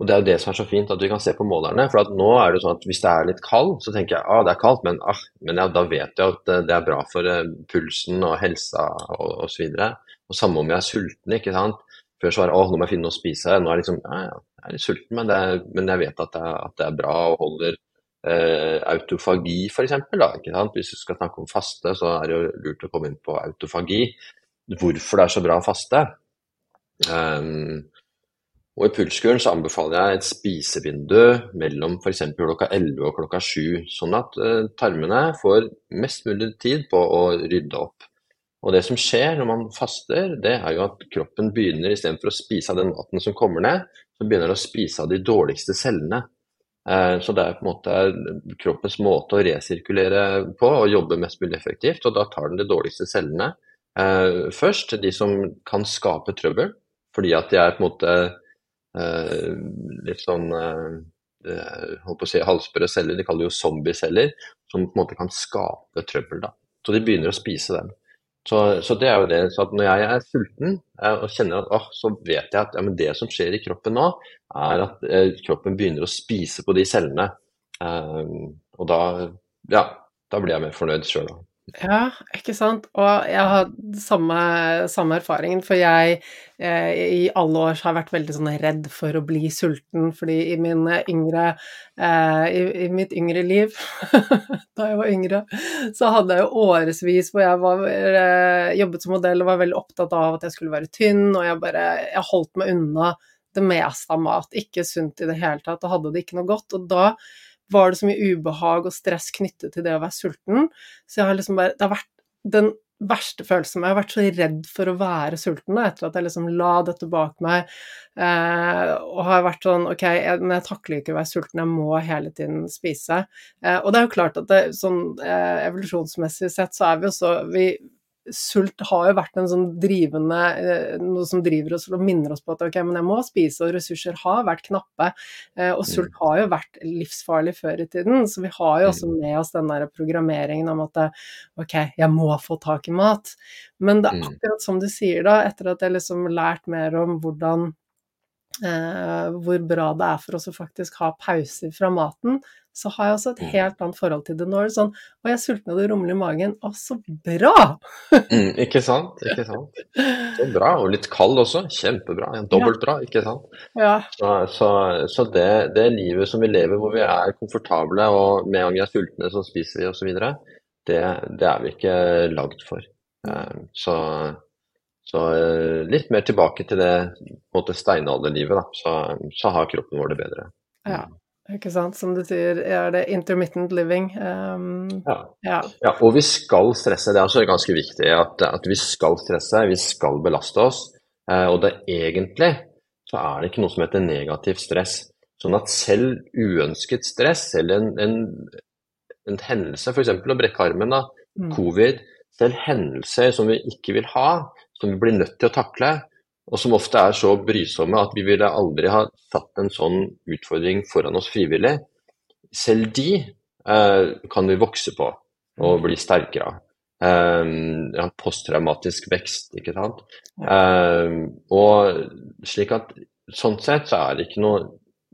og Det er jo det som er så fint, at vi kan se på målerne. for nå er det sånn at Hvis det er litt kald, så tenker jeg at ah, det er kaldt, men, ah, men ja, da vet jeg at det er bra for uh, pulsen og helsa og osv. Samme om jeg er sulten. ikke sant? Før så var det å, nå må jeg finne noe å spise. Nå er jeg liksom ja, ja, jeg er litt sulten, men, er, men jeg vet at det, er, at det, er, bra og holder eh, autofagi, f.eks. Hvis du skal snakke om faste, så er det jo lurt å komme inn på autofagi. Hvorfor det er så bra å faste. Um, og I pulskuren så anbefaler jeg et spisevindu mellom f.eks. klokka 11 og klokka 7, sånn at uh, tarmene får mest mulig tid på å rydde opp. Og Det som skjer når man faster, det er jo at kroppen begynner istedenfor å spise av den maten som kommer ned, så begynner den å spise av de dårligste cellene. Uh, så det er på en måte kroppens måte å resirkulere på og jobbe mest mulig effektivt. Og da tar den de dårligste cellene uh, først, de som kan skape trøbbel, fordi at de er på en måte Eh, litt sånn eh, holdt på å si halvsprø celler, de kaller jo zombieceller, som på en måte kan skape trøbbel. da. Så de begynner å spise dem. Så, så, det er jo det. Så når jeg er sulten eh, og kjenner at åh, så vet jeg at ja, det som skjer i kroppen nå, er at eh, kroppen begynner å spise på de cellene. Eh, og da, ja, da blir jeg mer fornøyd sjøl. Ja, ikke sant. Og jeg har samme, samme erfaringen, for jeg eh, i alle år har vært veldig sånn redd for å bli sulten, fordi i mine yngre eh, i, i, mitt yngre liv, <laughs> da jeg var yngre, så hadde jeg jo årevis hvor jeg var, eh, jobbet som modell og var veldig opptatt av at jeg skulle være tynn, og jeg bare Jeg holdt meg unna det meste av mat, ikke sunt i det hele tatt, og hadde det ikke noe godt. Og da var det så mye ubehag og stress knyttet til det å være sulten. Så jeg har liksom bare Det har vært den verste følelsen Jeg har vært så redd for å være sulten da, etter at jeg liksom la dette bak meg. Eh, og har vært sånn Ok, jeg, men jeg takler ikke å være sulten, jeg må hele tiden spise. Eh, og det er jo klart at det, sånn eh, evolusjonsmessig sett så er vi jo så vi, sult har jo vært en sånn drivende eh, Noe som driver oss og minner oss på at ok, men jeg må spise, og ressurser har vært knappe. Eh, og sult mm. har jo vært livsfarlig før i tiden, så vi har jo også mm. med oss den der programmeringen om at ok, jeg må få tak i mat. Men det er mm. akkurat som du sier da, etter at jeg liksom lært mer om hvordan eh, hvor bra det er for oss å faktisk ha pauser fra maten, så har jeg også et mm. helt annet forhold til det. Nå er det sånn Å, jeg er sulten og det rumler i magen. Å, så bra! mm, ikke sant. Ikke <laughs> sant. Så bra. Og litt kald også. Kjempebra. Dobbelt bra, ikke sant. Ja. Så, så, så det, det, livet som vi lever hvor vi er komfortable, og med en gang vi er sultne, så spiser vi osv., det, det er vi ikke lagd for. Eh, så, så eh, litt mer tilbake til det måte steinalderlivet, da. Så, så har kroppen vår det bedre. Ja. Ikke sant. Som du sier, er det intermittent living. Um, ja. Ja. ja. og vi skal stresse. Det er også ganske viktig at, at vi skal stresse, vi skal belaste oss. Uh, og det egentlig så er det ikke noe som heter negativt stress. Sånn at selv uønsket stress, eller en, en, en hendelse, f.eks. å brekke armen, da, mm. covid, selv hendelser som vi ikke vil ha, som vi blir nødt til å takle, og som ofte er så brysomme at vi ville aldri ha satt en sånn utfordring foran oss frivillig. Selv de eh, kan vi vokse på og bli sterkere av. Eh, posttraumatisk vekst, ikke sant. Eh, og slik at sånn sett så er det ikke noe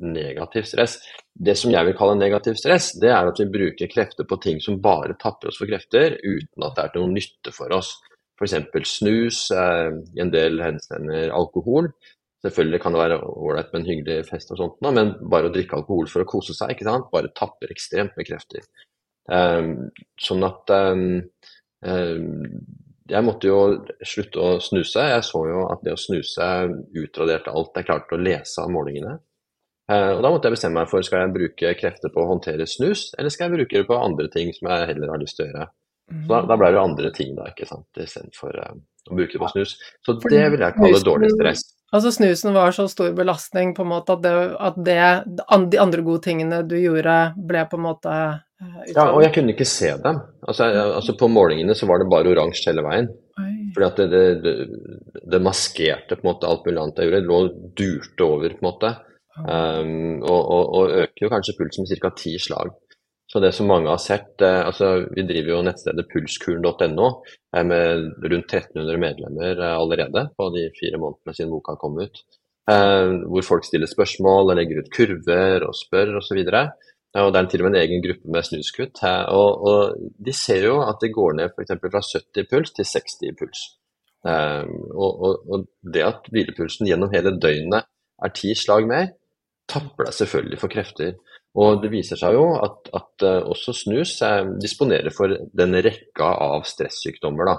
negativ stress. det som jeg vil kalle negativ stress, det er at vi bruker krefter på ting som bare tapper oss for krefter, uten at det er til noen nytte for oss. F.eks. snus, i en del henseender alkohol. Selvfølgelig kan det være ålreit med en hyggelig fest og sånt, men bare å drikke alkohol for å kose seg, ikke sant? bare tapper ekstremt med krefter. Um, sånn at um, um, jeg måtte jo slutte å snuse. Jeg så jo at det å snuse utraderte alt jeg klarte å lese av målingene. Og Da måtte jeg bestemme meg for skal jeg bruke krefter på å håndtere snus, eller skal jeg bruke det på andre ting som jeg heller har lyst til å gjøre. Så Da, da ble det andre ting da, ikke sant, istedenfor uh, å bruke det på snus. Så det vil jeg kalle dårlig stress. Altså snusen var så stor belastning på en måte at, det, at det, de andre gode tingene du gjorde, ble på en måte uh, Ja, og jeg kunne ikke se dem. Altså, jeg, altså På målingene så var det bare oransje hele veien. Oi. Fordi at det, det, det, maskerte på en måte alt mulig annet jeg gjorde. Det lå og durte over, på en måte. Um, og, og, og, øker jo kanskje pulsen med ca. ti slag. Så det som mange har sett eh, altså Vi driver jo nettstedet pulskuren.no eh, med rundt 1300 medlemmer eh, allerede på de fire månedene siden boka kom ut. Hvor folk stiller spørsmål legger ut kurver og spør osv. Og, og det er til og med en egen gruppe med snuskutt. Og, og, de ser jo at det går ned f.eks. fra 70 puls til 60 puls. Og, og, det at hvilepulsen gjennom hele døgnet er ti slag mer, tapper deg selvfølgelig for krefter. Og det viser seg jo at, at uh, også snus disponerer for den rekka av stressykdommer. Da.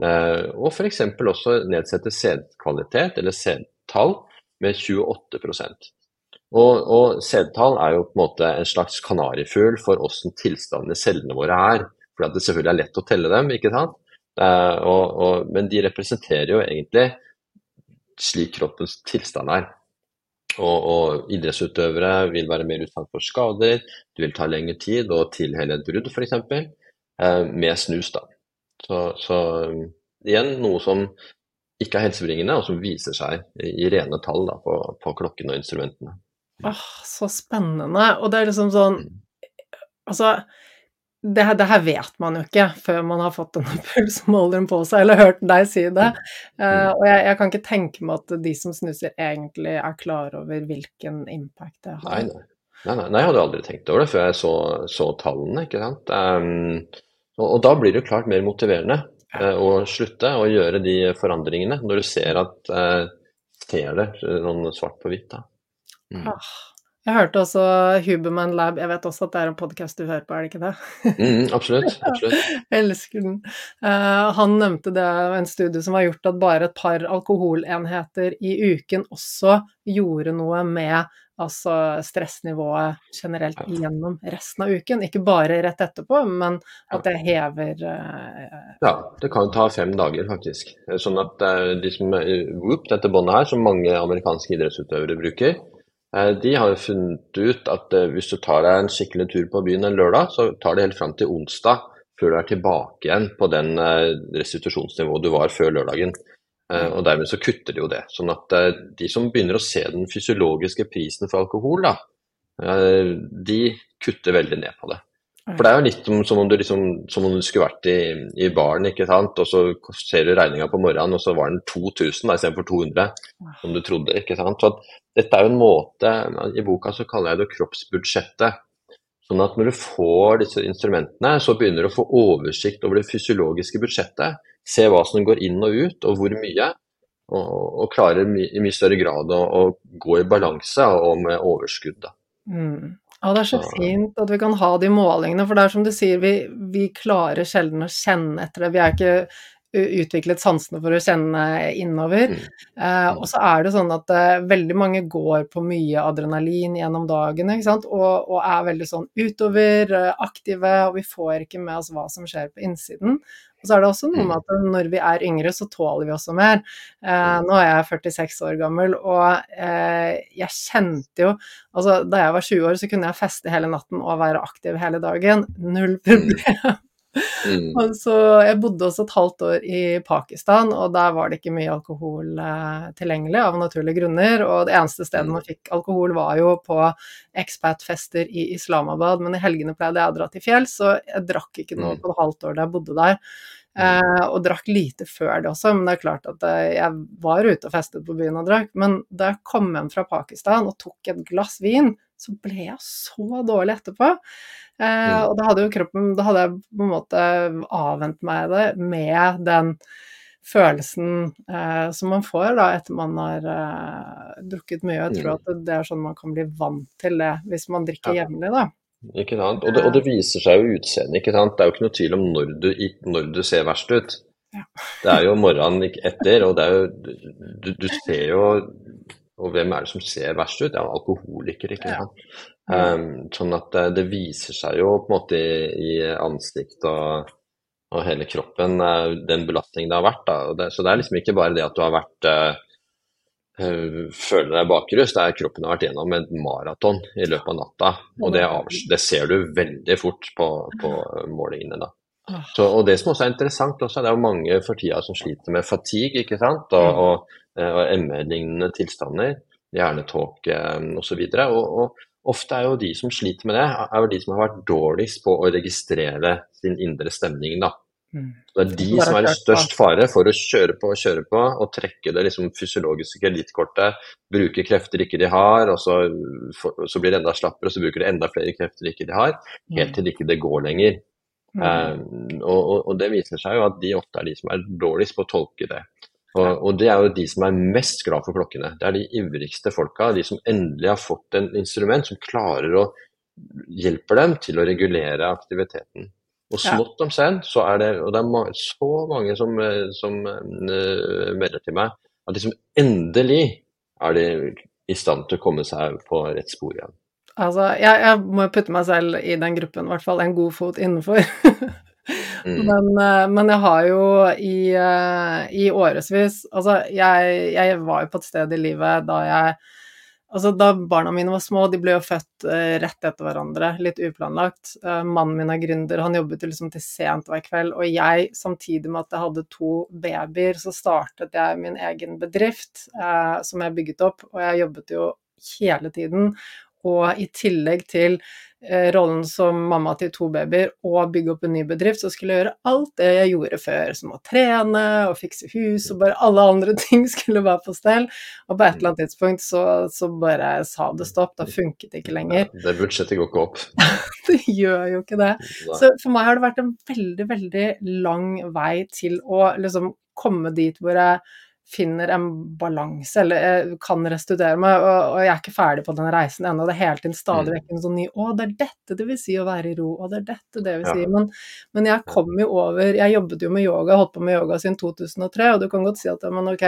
Uh, og f.eks. også nedsette sædkvalitet, eller sædtall, med 28% Og, og sædtall er jo på en måte en slags kanarifugl for åssen tilstanden i cellene våre er. For det selvfølgelig er lett å telle dem, ikke sant. Og, og, men de representerer jo egentlig slik kroppens tilstand er. Og, og, idrettsutøvere vil være mer utsatt for skader, det vil ta lengre tid og tilhelle et brudd f.eks. Eh, med snus. da. Så, så, igjen noe som ikke er helsebringende, og som viser seg i rene tall da, på, på klokken og instrumentene. Åh, så spennende. Og det er liksom sånn mm. Altså, det, det, her vet man jo ikke før man har fått denne <laughs> pulsmåleren på seg, eller hørt deg si det. Uh, og jeg, jeg, kan ikke tenke meg at de som snuser, egentlig er klar over hvilken impact det har. Nei, nei. Nei, nei, nei, jeg hadde aldri tenkt over det før jeg så, så tallene. ikke sant? Um, og, og, da blir det jo klart mer motiverende uh, å slutte å gjøre de forandringene, når du ser at uh, ser det sånn svart på hvitt. da. Mm. Ah. Jeg hørte også Huberman Lab, jeg vet også at det er en podkast du hører på, er det ikke det? Mm, absolutt. absolutt. <laughs> jeg elsker den. Uh, han nevnte det en studie som har gjort at bare et par alkoholenheter i uken også gjorde noe med altså stressnivået generelt gjennom resten av uken. Ikke bare rett etterpå, men at det hever uh, Ja, det kan ta fem dager, faktisk. Sånn at uh, de som Whoop, dette båndet her, som mange amerikanske idrettsutøvere bruker, de har jo funnet ut at eh, hvis du tar deg en skikkelig tur på byen en lørdag, så tar det helt fram til onsdag før du er tilbake igjen på den eh, restitusjonsnivået du var før lørdagen. Og dermed så kutter de jo det. Sånn at de som begynner å se den fysiologiske prisen for alkohol, da, de kutter veldig ned på det. For det er jo litt som om du, liksom, som om du skulle vært i, i baren, ikke sant? og så ser du regninga på morgenen, og så var den 2000 istedenfor 200, som du trodde. ikke sant? Så dette er jo en måte I boka så kaller jeg det kroppsbudsjettet. Sånn at når du får disse instrumentene, så begynner du å få oversikt over det fysiologiske budsjettet. Se hva som går inn og ut, og hvor mye. Og, og klarer i mye større grad å, å, gå i balanse og med overskudd. Mm. Ja, det er så fint at vi kan ha de målingene, for det er som du sier, vi, vi klarer sjelden å kjenne etter det. Vi er ikke utviklet sansene for å kjenne innover. Mm. Eh, og så er det sånn at eh, veldig mange går på mye adrenalin gjennom dagen og, og, er veldig sånn utover, eh, aktive, og vi får ikke med oss hva som skjer på innsiden. Og så er det også noe med mm. at når vi er yngre, så tåler vi også mer. Eh, mm. nå er jeg 46 år gammel, og eh, jeg kjente jo Altså, da jeg var 20 år, så kunne jeg feste hele natten og være aktiv hele dagen. Null problem. Mm. Så jeg bodde også et halvt år i Pakistan, og der var det ikke mye alkohol eh, tilgjengelig av naturlige grunner. Og det eneste stedet man mm. fikk alkohol, var jo på expat-fester i Islamabad. Men i helgene pleide jeg å dra til fjells, så jeg drakk ikke noe mm. på et halvt år da jeg bodde der. Eh, og drakk lite før det også, men det er klart at eh, jeg var ute og festet på byen og drakk. Men da jeg kom hjem fra Pakistan og tok et glass vin, så ble jeg så dårlig etterpå. Eh, Mm. og da hadde jo kroppen Da hadde jeg på en måte avvent meg det med den følelsen eh, som man får da etter man har eh, drukket mye. Jeg tror Mm. at det, det er sånn man kan bli vant til det hvis man drikker Ja. jevnlig, da. Ikke sant? Og det, og det viser seg jo i utseendet, ikke sant. Det er jo ikke noe tvil om når du, når du ser verst ut. Ja. Det er jo morgenen etter, og det er jo Du, du ser jo Og hvem er det som ser verst ut? Ja, er alkoholikere, ikke Ja. sant. Um, sånn at det, det viser seg jo på en måte i, i ansikt og, og hele kroppen, eh, den belastningen det har vært. Det, så det er liksom ikke bare det at du har vært eh, eh, føler deg bakrus, det er kroppen har vært gjennom et maraton i løpet av natta. Og det, det ser du veldig fort på, på målingene da. Så, og det som også er interessant, også, det er jo mange for tida som sliter med fatigue, ikke sant, og, Mm. og, eh, og ME-lignende tilstander, hjernetåke osv. Og, og ofte er jo de som sliter med det, er jo de som har vært dårligst på å registrere sin indre stemning, da. Mm. Det er de som er i størst fare for å kjøre på og kjøre på, og trekke det liksom fysiologiske kredittkortet, bruke krefter ikke de har, og så, for, så blir det enda slappere, og så bruker de enda flere krefter ikke de har, helt til ikke det går lenger. Mm. Um, og, og, og det viser seg jo at de ofte er de som er dårligst på å tolke det. Og, og det er jo de som er mest glad for klokkene. Det er de ivrigste folka, de som endelig har fått en instrument som klarer å hjelpe dem til å regulere aktiviteten. Og smått om senn så er det, og det er så mange som, som eh, melder til meg, at liksom endelig er de i stand til å komme seg på rett spor igjen. Altså, jeg, jeg må putte meg selv i den gruppen, i hvert fall en god fot innenfor. <laughs> Mm. Men, eh, men jeg har jo i, eh, i årevis Altså, jeg, jeg var jo på et sted i livet da jeg Altså, da barna mine var små, de ble jo født eh, rett etter hverandre, litt uplanlagt. Mannen min er gründer, han jobbet jo liksom til sent hver kveld. Og jeg, samtidig med at jeg hadde to babyer, så startet jeg min egen bedrift eh, som jeg bygget opp. Og jeg jobbet jo hele tiden. Og i tillegg til eh, rollen som mamma til to babyer og bygge opp en ny bedrift, så skulle jeg gjøre alt det jeg gjorde før, som å trene og fikse hus og bare alle andre <laughs> ting skulle være på stell. Og på et eller annet tidspunkt så, så bare sa det stopp, da funket det ikke lenger. Det budsjettet går ikke opp. <laughs> Det gjør jo ikke det. Så for meg har det vært en veldig, veldig lang vei til å liksom komme dit hvor jeg finner en balanse, eller kan restituere meg, og, og jeg er ikke ferdig på den reisen ennå. Det er hele tiden stadig Mm. vekk en sånn ny Å, det er dette det vil si å være i ro, og det er dette det vil Ja. si. Men, men jeg kom jo over Jeg jobbet jo med yoga, holdt på med yoga siden 2003, og du kan godt si at men ok,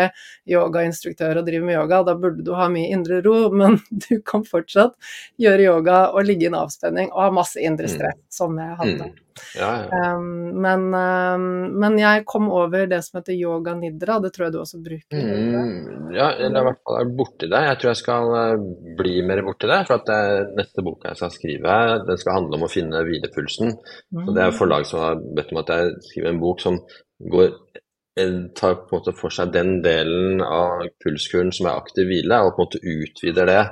yogainstruktør og driver med yoga, da burde du ha mye indre ro, <laughs> men du kan fortsatt gjøre yoga og ligge i en avspenning og ha masse indre Mm. som jeg hadde. Mm. Ja, ja. Um, men, um, men jeg kom over det som heter yoga nidra, det tror jeg du også bruker. Mm, ja, eller i hvert fall er borti det. Jeg tror jeg skal eh, bli mer borti det. For at det, neste boka jeg skal skrive, den skal handle om å finne hvilepulsen. Så det er Mm. forlag som har bedt om at jeg skriver en bok som går eh, tar på en måte for seg den delen av pulskuren som er aktiv hvile, og på en måte utvider det.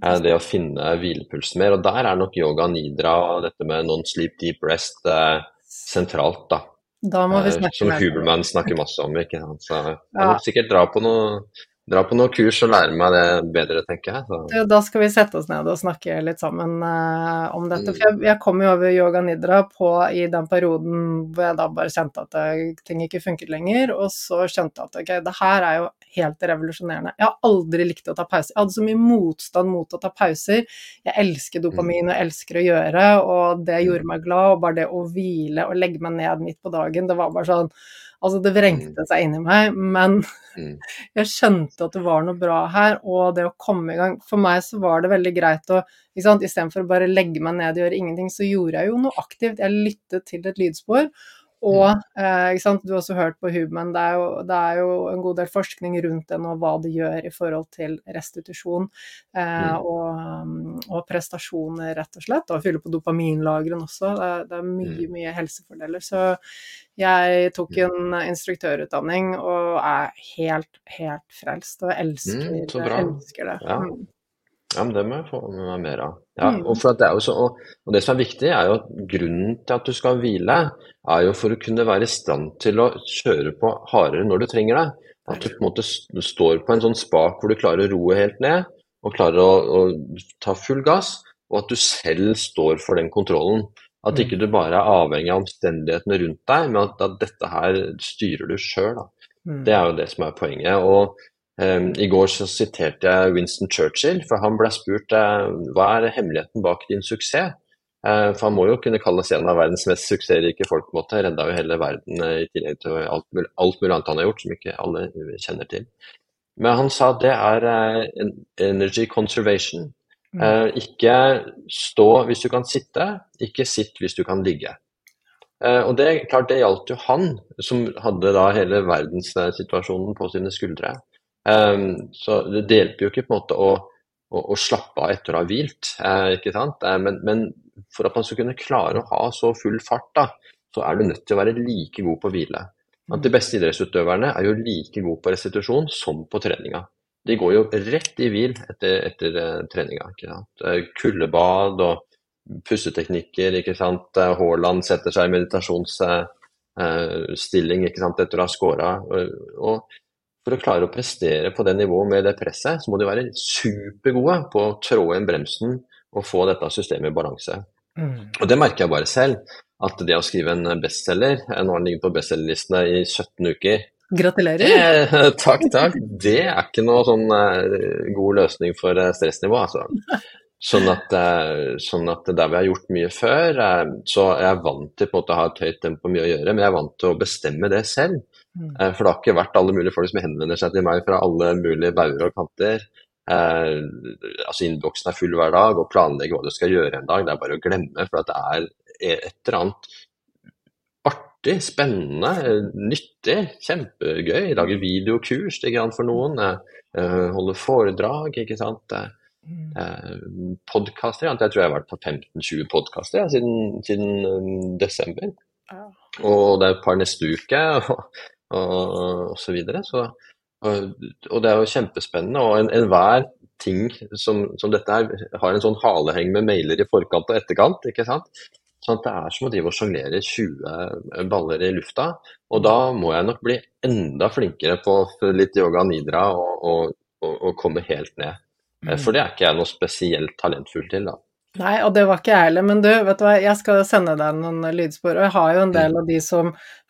Eh, Det å finne hvilepulsen mer. Og der er nok yoga nidra og dette med non-sleep deep rest eh, sentralt, da. Da må vi Eh, Som. Huberman snakker masse om. ikke sant? Så jeg må sikkert dra på noe, dra på noen kurs og lære meg det bedre, tenker jeg. Så. Da skal vi sette oss ned og snakke litt sammen uh, om dette. Mm. For jeg, jeg kom jo over yoga nidra på, i den perioden hvor jeg da bare kjente at det, ting ikke funket lenger, og så skjønte jeg at ok, det her er jo helt revolusjonerende. Jeg har aldri likt å ta pauser. Jeg hadde så mye motstand mot å ta pauser. Jeg elsker dopamin og jeg elsker å gjøre, og det gjorde meg glad. Og bare det å hvile og legge meg ned midt på dagen, det var bare sånn Altså, det vrengte seg inni meg, men Mm. <laughs> jeg skjønte at det var noe bra her, og det å komme i gang For meg så var det veldig greit å ikke sant, Istedenfor å bare legge meg ned og gjøre ingenting, så gjorde jeg jo noe aktivt. Jeg lyttet til et lydspor. Og eh, du har også hørt på Human, det er, jo, det er jo en god del forskning rundt det nå, hva det gjør i forhold til restitusjon eh, Mm. og, um, og prestasjoner, rett og slett. Og fylle på dopaminlagrene også. Det er, det er mye, Mm. mye helsefordeler. Så jeg tok en instruktørutdanning og er helt, helt frelst. Og elsker, Mm, elsker det. Ja. Ja, men det må jeg få med meg mer av. Ja, Mm. og, det så, og, og det som er viktig, er jo at grunnen til at du skal hvile, er jo for å kunne være i stand til å kjøre på hardere når du trenger det. At du på en måte du står på en sånn spak hvor du klarer å roe helt ned, og klarer å, å, ta full gass, og at du selv står for den kontrollen. At ikke du bare er avhengig av omstendighetene rundt deg, men at, at dette her styrer du sjøl. Mm. Det er jo det som er poenget. Og I går så siterte jeg Winston Churchill, for han ble spurt uh, hva er hemmeligheten bak din suksess? Uh, for han må jo kunne kalles en av verdens mest suksessrike folk. Måtte. Redda jo hele verden uh, i tillegg til alt, alt, mulig annet han har gjort, som ikke alle kjenner til. Men han sa det er energy conservation. Uh, ikke stå hvis du kan sitte, ikke sitt hvis du kan ligge. Og det, klart, det gjaldt jo han, som hadde da hele verdenssituasjonen på sine skuldre. Um, så det hjelper jo ikke på en måte å, å, å slappe av etter å ha hvilt, uh, ikke sant? Men, men, for at man skal kunne klare å ha så full fart, da, så er du nødt til å være like god på å hvile. At de beste idrettsutøverne er jo like gode på restitusjon som på treninga de går jo rett i hvil etter, etter ikke treninga. Kuldebad og pusteteknikker. ikke sant? Eh, Haaland setter seg i meditasjonsstilling ikke sant? etter å ha scora. Og, for å klare å prestere på det nivået med det presset, så må de være supergode på å trå inn bremsen og få dette systemet i balanse. Mm. Og det merker jeg bare selv. At det å skrive en bestselger Nå har den ligget på bestselgerlistene i 17 uker. Gratulerer. Eh, <laughs> takk, takk. Det er ikke noe sånn eh, god løsning for eh, stressnivå, altså. Sånn at, eh, sånn at, der vi har gjort mye før, så så er jeg vant til på en måte å ha et høyt tempo mye å gjøre, men jeg er vant til å bestemme det selv. Mm. Eh, for det har ikke vært alle mulige folk som henvender seg til meg fra alle mulige bauger og kanter. altså Innboksen er full hver dag, og planlegge hva du skal gjøre en dag, det er bare å glemme. For det er et eller annet artig, spennende, nyttig, kjempegøy. Lage videokurs for noen. Eh, holde foredrag, ikke sant. Mm. Eh, podkaster. Jeg tror jeg har vært på 15-20 podkaster ja, siden, siden, um, desember. Og det er et par neste uke, og, og, osv. så. Så, og, og, det er jo kjempespennende. Og enhver en ting som, som, dette her har en sånn haleheng med mailer i forkant og etterkant. ikke sant? Sånn at det er som å drive og sjonglere 20 baller i lufta. Og da må jeg nok bli enda flinkere på litt yoga nidra og, og, og, og komme helt ned. Mm. For det er ikke jeg noe spesielt talentfull til, da. Nei, og det var ikke jeg heller, men du, vet du hva, jeg skal sende deg noen lydspor. Og jeg har jo en del mm. av de som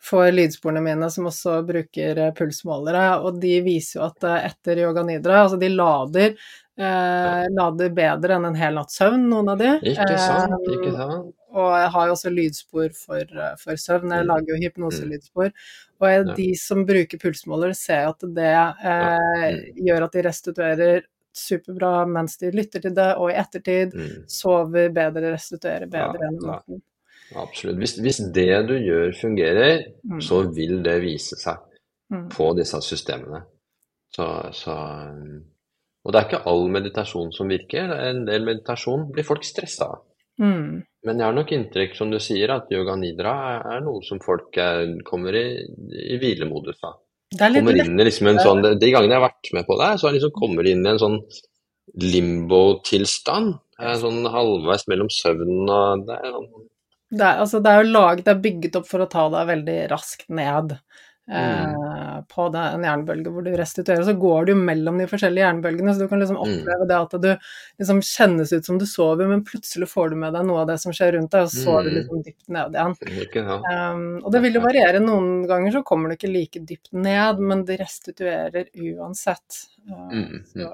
får lydsporene mine, som også bruker eh, pulsmålere, og de viser jo at eh, etter yoga nidra, altså de lader Eh, lader bedre enn en hel natts søvn, noen av de. Ikke sant, ikke eh, sant. Og jeg har jo også lydspor for, eh, for søvn. Jeg mm. lager jo hypnoselydspor. Og jeg, de som bruker pulsmåler, ser at det eh, mm. gjør at de restituerer superbra mens de lytter til det, og i ettertid mm. sover bedre, restituerer bedre enn natten. Absolutt. Hvis, hvis, det du gjør fungerer, mm. så vil det vise seg mm. på disse systemene. Så, så og det er ikke all meditasjon som virker. En del meditasjon blir folk stressa av. Mm. Men jeg har nok inntrykk, som du sier, at yoga nidra er noe som folk er, kommer i, i hvilemodus av. Kommer inn i liksom en sånn, De gangene jeg har vært med på det, så liksom kommer inn i en sånn limbo-tilstand. Sånn halvveis mellom søvnen og det er, sånn. det er, altså, det er jo laget, det er bygget opp for å ta deg veldig raskt ned. Mm. Eh, på det, en jernbølge hvor du restituerer, så går du jo mellom de forskjellige jernbølgene, så du kan liksom mm. oppleve mm. det at du liksom kjennes ut som du sover, men plutselig får du med deg noe av det som skjer rundt deg, og så sover du mm. liksom dypt ned igjen. Um, og det vil jo variere. Noen ganger så kommer du ikke like dypt ned, men det restituerer uansett. Uh, så,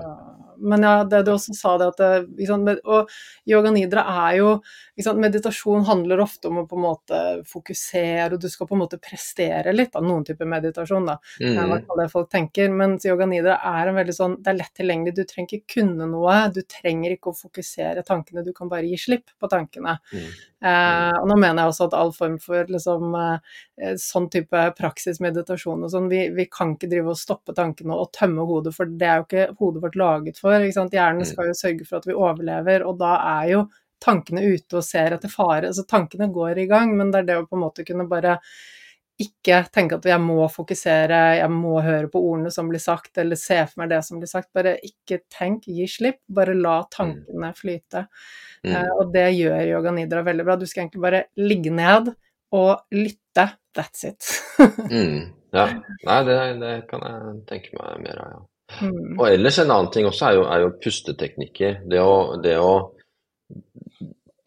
men ja, det du også sa, det at det, sant, Og yoga nidra er jo sant, Meditasjon handler ofte om å på en måte fokusere, og du skal på en måte prestere litt av noen typer meditasjon, da. Mm. Det er i det folk tenker. Mens yoga nidra er en veldig sånn Det er lett tilgjengelig, du trenger ikke kunne noe. Du trenger ikke å fokusere tankene, du kan bare gi slipp på tankene. Mm. Eh, og nå mener jeg også at all form for liksom, eh, sånn type praksis, meditasjon og sånn, vi, vi, kan ikke drive og stoppe tankene og tømme hodet, for det er jo ikke hodet vårt laget for. Hjernen mm. skal jo sørge for at vi overlever, og da er jo tankene ute og ser etter fare. Så tankene går i gang, men det er det å på en måte kunne bare ikke tenke at jeg må fokusere, jeg må høre på ordene som blir sagt, eller se for meg det som blir sagt. Bare ikke tenk, gi slipp. Bare la mm. tankene flyte. Mm. Uh, og det gjør yoga nidra veldig bra. Du skal egentlig bare ligge ned og lytte. That's it. <laughs> mm. Ja. Nei, det, det, kan jeg tenke meg mer av, ja. Mm. Og ellers en annen ting også er jo, er jo pusteteknikker. Det å, det å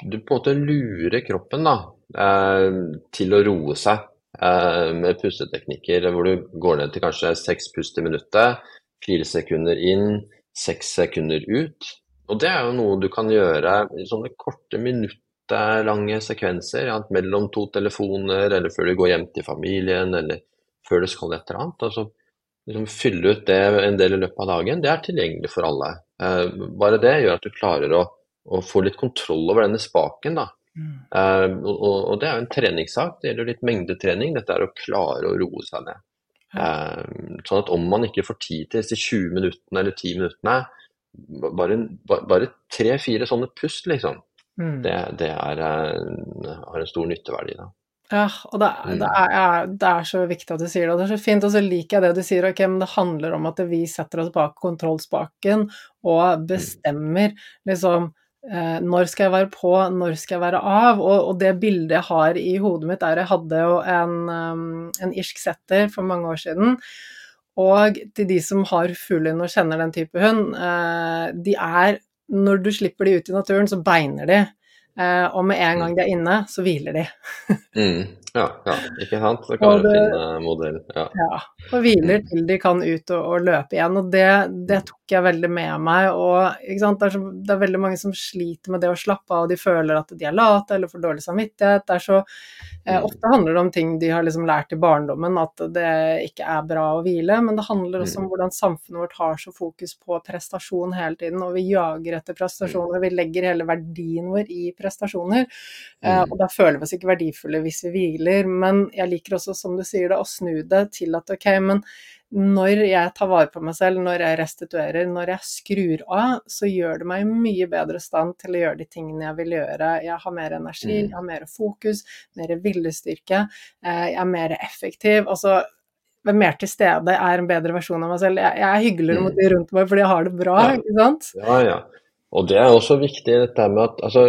Du på en måte lurer kroppen da, eh, til å roe seg med pusteteknikker hvor du går ned til kanskje seks pust i minuttet, fire sekunder inn, seks sekunder ut. Og det er jo noe du kan gjøre i sånne korte minuttlange sekvenser ja, mellom to telefoner, eller før du går hjem til familien, eller før du skal et eller annet. Altså, liksom fylle ut det en del i løpet av dagen, det er tilgjengelig for alle. Eh, bare det gjør at du klarer å, å få litt kontroll over denne spaken. da. Eh, og, og, det er jo en treningssak, det gjelder litt mengdetrening. Dette er å klare å roe seg ned. Uh, sånn at om man ikke får tid til disse 20 minuttene eller 10 minuttene, bare, bare tre-fire sånne pust, liksom, mm. det, det er, uh, har en stor nytteverdi. da. Ja, og det, mm. det, er, det, er, så viktig at du sier det, og det er så fint. Og så liker jeg det du sier, ok, men det handler om at vi setter oss bak kontrollspaken og mm. bestemmer liksom når skal jeg være på, når skal jeg være av? Og, og, det bildet jeg har i hodet mitt, er jeg hadde jo en, um, en irsk setter for mange år siden. Og til de som har fuglehund og kjenner den type hund, eh, de er Når du slipper de ut i naturen, så beiner de. Eh, og med en gang de er inne, så hviler de. <laughs> mm. Ja, ja, ikke sant. Så kan du finne modell. Ja. ja. Og hviler til de kan ut og, og løpe igjen. Og det, det, tok jeg veldig med meg. Og det er, så, det, er veldig mange som sliter med det å slappe av, og de føler at de er late eller får dårlig samvittighet. Det er så eh, mm. Ofte handler det om ting de har liksom lært i barndommen, at det ikke er bra å hvile. Men det handler også om mm. hvordan samfunnet vårt har så fokus på prestasjon hele tiden, og vi jager etter prestasjoner. Vi legger hele verdien vår i prestasjoner. Eh, og da føler vi oss ikke verdifulle hvis vi hviler, men jeg liker også, som du sier det, å snu det til at ok, men når jeg tar vare på meg selv, når jeg restituerer, når jeg skrur av, så gjør det meg mye bedre stand til å gjøre de tingene jeg vil gjøre. Jeg har mer energi, mm. jeg har mer fokus, mer viljestyrke, eh, jeg er mer effektiv. Altså, være mer til stede er en bedre versjon av meg selv. Jeg, er hyggeligere mot de rundt meg fordi jeg har det bra, ja. ikke sant? Ja, ja. Og det er også viktig, dette med at altså,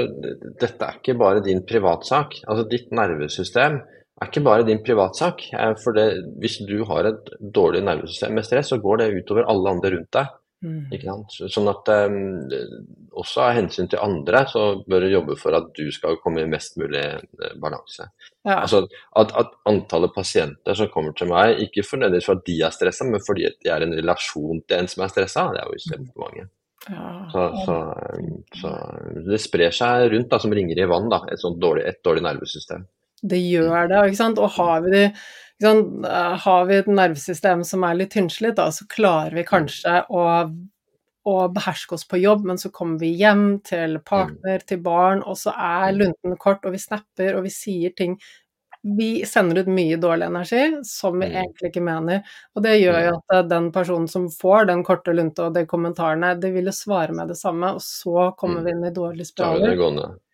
dette er ikke bare din privatsak. Altså, ditt nervesystem er ikke bare din privatsak. Eh, for det, hvis du har et dårlig nervesystem med stress, så går det utover alle andre rundt deg. Mm. Sånn at um, også av hensyn til andre, så bør du jobbe for at du skal komme i mest mulig eh, balanse. Ja. Altså at, at, antallet pasienter som kommer til meg, ikke nødvendigvis at de er stressa, men fordi de er i en relasjon til en som er stressa, det er jo kjempemange. Ja. Så, så, så, det sprer seg rundt da, som ringer i vann, da, et sånt dårlig, et dårlig nervesystem. Det gjør det, ikke sant. Og har vi, det, sant? har vi et nervesystem som er litt tynnslitt, da, så klarer vi kanskje å, å beherske oss på jobb, men så kommer vi hjem til partner, mm. til barn, og så er lunten kort, og vi snapper, og vi sier ting vi sender ut mye dårlig energi som vi mm. egentlig ikke mener. Og det gjør jo at den personen som får den korte lunta og de kommentarene, de vil jo svare med det samme, og så kommer mm. vi inn i dårlige spiraler.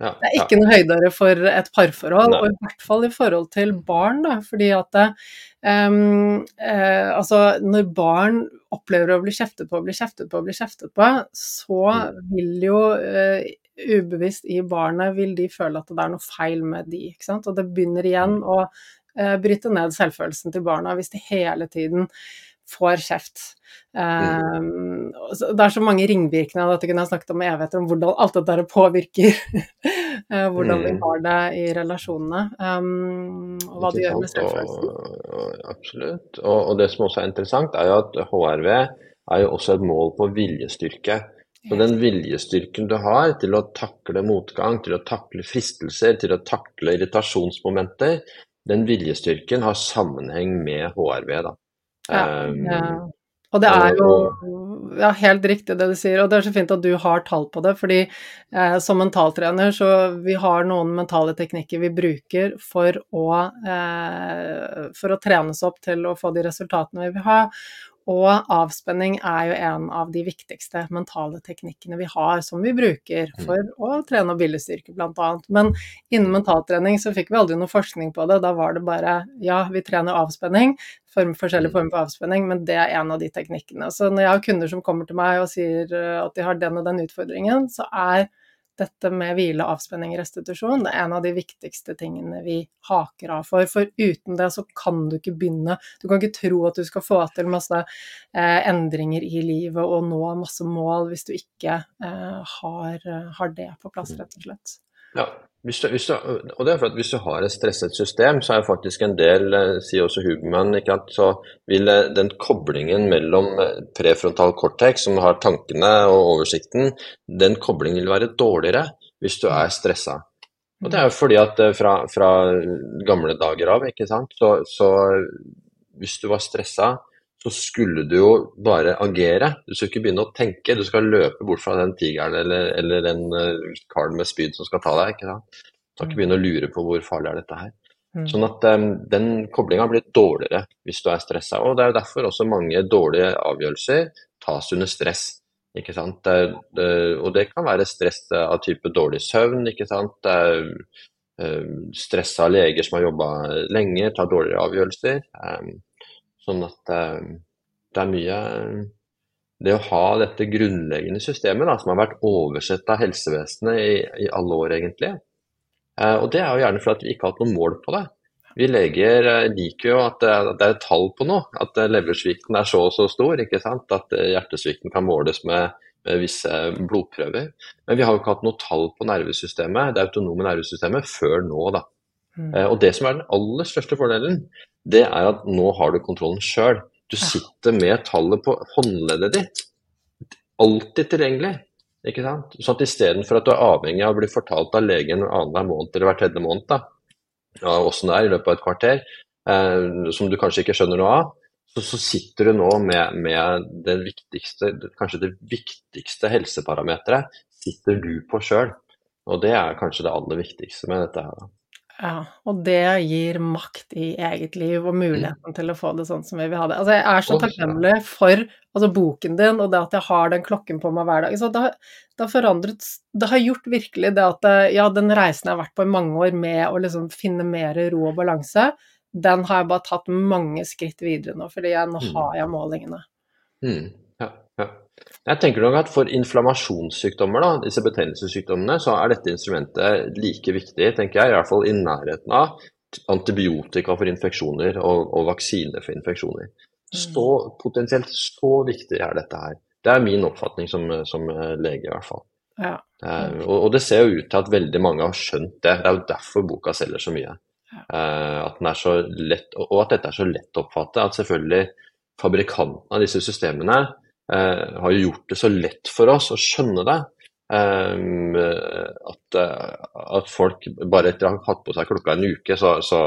Ja, det er ikke noe høydere for et parforhold, Nei. og i hvert fall i forhold til barn, da, fordi at um, uh, altså når barn opplever å bli kjeftet på, bli kjeftet på, bli kjeftet på, så mm. vil jo eh, ubevisst i barnet vil de føle at det er noe feil med de. ikke sant? Og det begynner igjen å eh, bryte ned selvfølelsen til barna hvis de hele tiden får kjeft. Um, det er så mange ringvirkninger av dette kunne jeg snakket om i evigheter, om hvordan alt dette påvirker uh, <laughs> hvordan vi mm. har det i relasjonene. Um, og hva det gjør med selvfølelsen. absolutt. Og, og, det som også er interessant, er jo at HRV er jo også et mål på viljestyrke. Så den viljestyrken du har til å takle motgang, til å takle fristelser, til å takle irritasjonsmomenter, den viljestyrken har sammenheng med HRV. Da. Ja, um, ja. Og det er jo ja, helt riktig det du sier, og det er så fint at du har tall på det. fordi eh, som mentaltrener så vi har noen mentale teknikker vi bruker for å, eh, for å trenes opp til å få de resultatene vi vil ha. Og avspenning er jo en av de viktigste mentale teknikkene vi har, som vi bruker mm. for å trene og viljestyrke, bl.a. Men innen mentaltrening så fikk vi aldri noe forskning på det. Da var det bare ja, vi trener avspenning, form, forskjellige mm. former for avspenning, men det er en av de teknikkene. Så når jeg har kunder som kommer til meg og sier eh, at de har den og den utfordringen, så er dette med hvile, avspenning, restitusjon, det er en av de viktigste tingene vi haker av for. For uten det så kan du ikke begynne. Du kan ikke tro at du skal få til masse eh, endringer i livet og nå masse mål hvis du ikke eh, har, har, det på plass, rett og slett. Ja, hvis du, hvis du, og det er for at Hvis du har et stresset system, så er faktisk en del, eh, sier også Huberman, så vil eh, den koblingen mellom eh, prefrontal cortex, som har tankene og oversikten, den koblingen vil være dårligere hvis du er stressa. Og Det er jo fordi at fra, fra gamle dager av, ikke sant, så, så hvis du var stressa, så skulle du jo bare agere. Du skal ikke begynne å tenke, du skal løpe bort fra den tigeren eller, eller den uh, karen med spyd som skal ta deg. ikke sant? Du skal ikke begynne å lure på hvor farlig er dette her. Mm. Sånn at um, Den koblinga blir dårligere hvis du er stressa. Og Det er jo derfor også mange dårlige avgjørelser tas under stress. ikke sant? Det, det, og det kan være stress av type dårlig søvn. ikke sant? Det er um, stressa leger som har jobba lenge, tar dårligere avgjørelser. Um, Sånn at eh, det er mye Det å ha dette grunnleggende systemet da, som har vært oversett av helsevesenet i, i alle år, egentlig. Eh, og det er jo gjerne fordi vi ikke har hatt noe mål på det. Vi leger eh, liker jo at det, er et tall på noe, at leversvikten er så og så stor. ikke sant? At hjertesvikten kan måles med, med, visse blodprøver. Men vi har jo ikke hatt noe tall på nervesystemet, det autonome nervesystemet før nå. da. Mm. Og det som er den aller største fordelen, det er at nå har du kontrollen sjøl. Du sitter med tallet på håndleddet ditt. Alltid tilgjengelig. Ikke sant? Sånn at istedenfor at du er avhengig av å bli fortalt av legen annenhver måned eller hver tredje måned da, åssen det er i løpet av et kvarter, eh, som du kanskje ikke skjønner noe av, så, så sitter du nå med, med det viktigste, kanskje det viktigste helseparameteret, sitter du på sjøl. Og det er kanskje det aller viktigste med dette her. da. Ja, og det gir makt i eget liv og muligheten til å få det sånn som vi vil ha det. Altså, jeg er så takknemlig for altså, boken din og det at jeg har den klokken på meg hver dag. Så det, har, forandret Det har gjort virkelig det at ja, den reisen jeg har vært på i mange år med å liksom finne mer ro og balanse, den har jeg bare tatt mange skritt videre nå, fordi jeg, nå mm. har jeg målingene. Mm. Jeg tenker nok at For inflammasjonssykdommer, da, disse betennelsessykdommene, så er dette instrumentet like viktig, tenker jeg, i hvert fall i nærheten av antibiotika for infeksjoner og, og vaksine for infeksjoner. Så potensielt så viktig er dette her. Det er min oppfatning som, som lege, i hvert fall. Ja. Eh, og, og, det ser jo ut til at veldig mange har skjønt det. Det er jo derfor boka selger så mye. Ja. Eh, at den er så lett, og at dette er så lett å oppfatte. At selvfølgelig fabrikanten av disse systemene Eh, har jo gjort det så lett for oss å skjønne det. Um, at, at, folk bare etter å ha hatt på seg klokka en uke, så, så,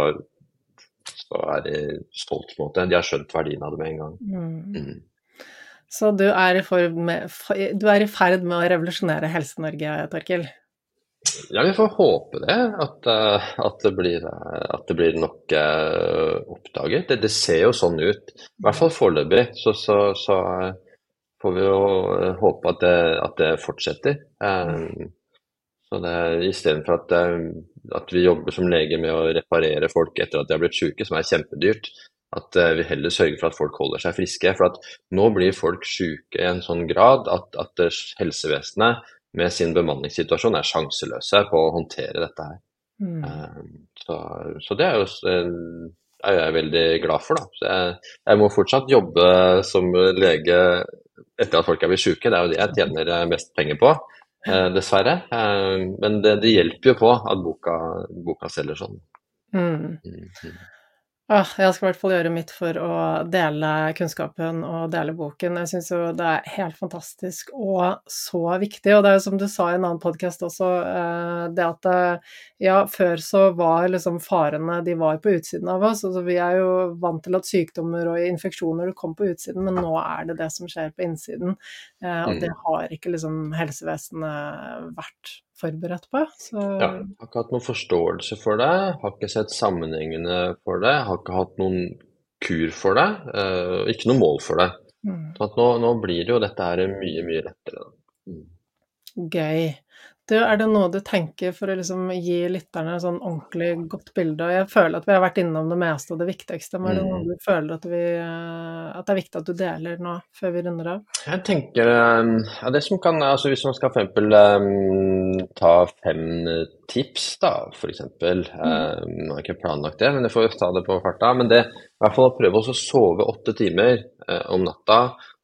så er de stolt på en måte. De har skjønt verdien av det med en gang. Mm. Mm. Så du er, med, du er, i ferd med å revolusjonere Helse-Norge, Torkil? Ja, vi får håpe det. At, at, det, blir, at det, blir, nok uh, oppdaget. Det, det, ser jo sånn ut. I hvert fall foreløpig. Så, så, så får vi jo eh, håpe at det, at det fortsetter. Um, så det Istedenfor at, eh, at vi jobber som leger med å reparere folk etter at de har blitt syke, som er kjempedyrt, at vi heller sørger for at folk holder seg friske. For at nå blir folk syke i en sånn grad at, at helsevesenet med sin bemanningssituasjon er sjanseløse på å håndtere dette her. Mm. Um, så, så, det er jo er jeg veldig glad for. Da. Så jeg, jeg må fortsatt jobbe som lege etter at folk er blitt syke. Det er jo det jeg tjener eh, mest penger på, eh, dessverre. Eh, men det, det, hjelper jo på at boka, boka selger sånn. Mm. Ah, jeg skal i hvert fall gjøre mitt for å dele kunnskapen og dele boken. Jeg syns jo det er helt fantastisk og så viktig. Og det er jo som du sa i en annen podkast også, eh, det at eh, ja, før så var liksom farene de var på utsiden av oss. Altså vi er jo vant til at sykdommer og infeksjoner kom på utsiden, men nå er det det som skjer på innsiden. Eh, og det mm. har ikke liksom helsevesenet vært forberedt på. Så... Ja, har ikke hatt noen forståelse for det, har ikke sett sammenhengene for det, har ikke hatt noen kur for det, uh, ikke noe mål for det. Mm. Så nå, nå, blir det jo dette her mye, mye lettere. Mm. Gøy. Du, er det noe du tenker for å liksom gi lytterne et sånn ordentlig godt bilde? Og jeg føler at vi har vært innom det meste og det viktigste, men er det noe mm. du føler at, vi, eh, at det er viktig at du deler nå, før vi runder av? Jeg tenker um, ja, det som kan, altså Hvis man skal for eksempel um, ta fem tips, da, for eksempel. Um, jeg har ikke planlagt det, men jeg får ta det på farta. Men det i hvert fall å prøve å sove åtte timer uh, om natta.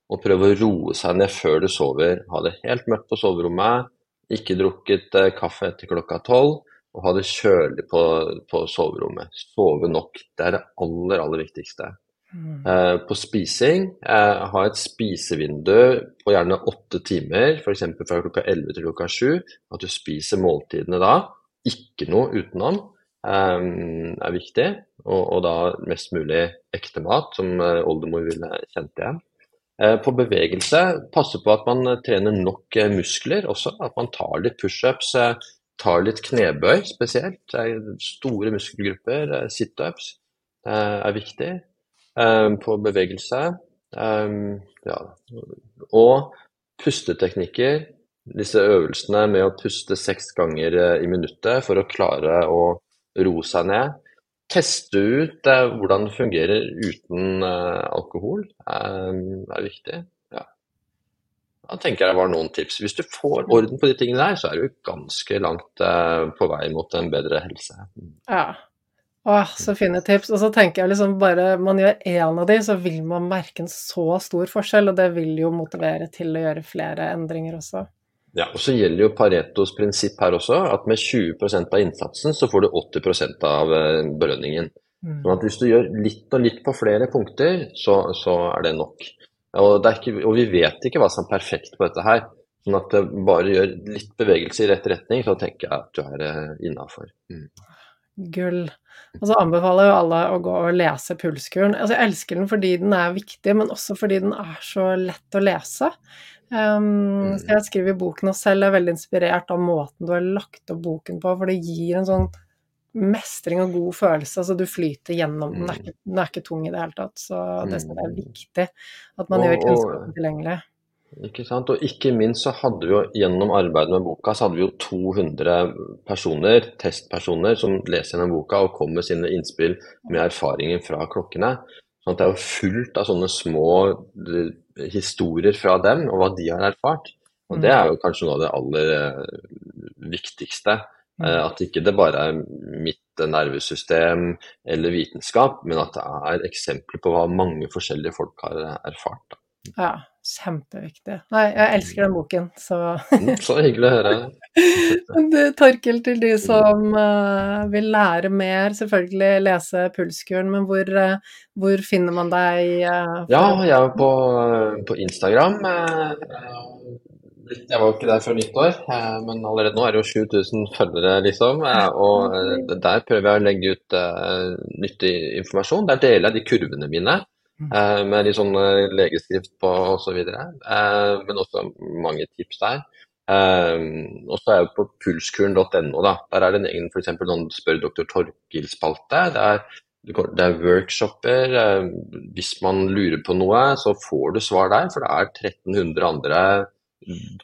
Og prøve å roe seg ned før du sover. Ha det helt mørkt på soverommet. Ikke drukket uh, kaffe etter klokka tolv og ha det kjølig på, på, soverommet. Sove nok. Det er det aller, aller viktigste. Mm. Eh, på spising, eh, ha et spisevindu på gjerne åtte timer, f.eks. fra klokka 11 til klokka sju. At du spiser måltidene da. Ikke noe utenom eh, er viktig. Og, og, da mest mulig ekte mat, som eh, oldemor ville kjent igjen. Eh, på bevegelse, passe på at man trener nok eh, muskler også. At man tar litt pushups tar litt knebøy spesielt. Store muskelgrupper. Situps er viktig eh, på bevegelse. Eh, ja. Og pusteteknikker. Disse øvelsene med å puste seks ganger eh, i minuttet for å klare å roe seg ned. Teste ut hvordan det fungerer uten alkohol, er viktig. Da tenker jeg det var noen tips. Hvis du får orden på de tingene der, så er du ganske langt eh, på vei mot en bedre helse. Ja. Åh, så fine tips. Og så tenker jeg liksom bare man gjør én av de, så vil man merke en så stor forskjell, og det vil jo motivere til å gjøre flere endringer også. Ja, og så gjelder jo Paretos prinsipp her også, at med 20% av innsatsen så får du 80 av eh, belønningen. Mm. Sånn at hvis du gjør litt og litt på flere punkter, så, så er det nok. Og, det ikke, og, vi vet ikke hva som er perfekt på dette her. Sånn at det bare gjør litt bevegelse i rett retning, så tenker jeg at du er uh, innafor. Mm. Gull. Og så anbefaler jo alle å gå og lese Pulskuren. Altså, jeg elsker den fordi den er viktig, men også fordi den er så lett å lese. Um, mm. så jeg skriver boken og selv er veldig inspirert av måten du har lagt opp boken på, for det gir en sånn mestring og god følelse. Altså du flyter gjennom den. Er mm. ikke, den er ikke tung i det hele tatt. Så det som er mm. viktig, at man og, gjør kunnskapen tilgjengelig. Ikke sant. Og ikke minst så hadde vi jo gjennom arbeidet med boka, så hadde vi jo 200 personer, testpersoner, som leser gjennom boka og kommer med sine innspill med erfaringer fra klokkene. Sånn at det er jo fullt av sånne små historier fra dem, og hva de har erfart. Og det mm. er jo kanskje noe av det aller eh, viktigste. Eh, at ikke det bare er mitt nervesystem eller vitenskap, men at det er eksempler på hva mange forskjellige folk har erfart. Ja, kjempeviktig. Nei, jeg elsker den boken, så mm, Så hyggelig å høre. <laughs> du, Torkel, til de som uh, vil lære mer, selvfølgelig lese Pulskuren, men hvor, uh, hvor finner man deg? Uh, ja, jeg er på, på Instagram. Jeg var ikke der før nyttår, men allerede nå er det jo 7000 følgere, liksom. Og der prøver jeg å legge ut nyttig informasjon. Der deler jeg de kurvene mine med litt sånn legeskrift på osv. Men også mange tips der. Og så er jeg på pulskuren.no. da. Der er det en egen for eksempel, noen spør doktor Torkil-spalte. Det er workshoper. Hvis man lurer på noe, så får du svar der. For det er 1300 andre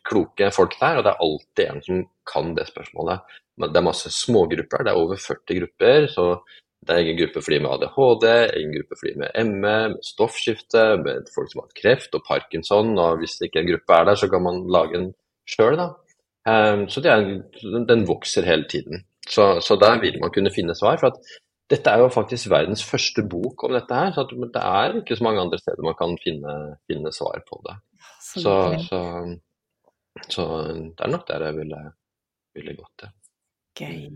kloke folk der, og det er alltid en som kan det spørsmålet. Men det er masse smågrupper, det er over 40 grupper. så det er ingen gruppe for de med ADHD, ingen gruppe for de med ME, med stoffskifte, med folk som har hatt kreft og parkinson. og Hvis ikke en gruppe er der, så kan man lage en sjøl. Um, så er, den vokser hele tiden. Så, så, der vil man kunne finne svar. for at dette er jo faktisk verdens første bok om dette her, så det er ikke så mange andre steder man kan finne, finne svar på det. Så, så, så, det er nok der jeg ville, ville gått, til. Gøy.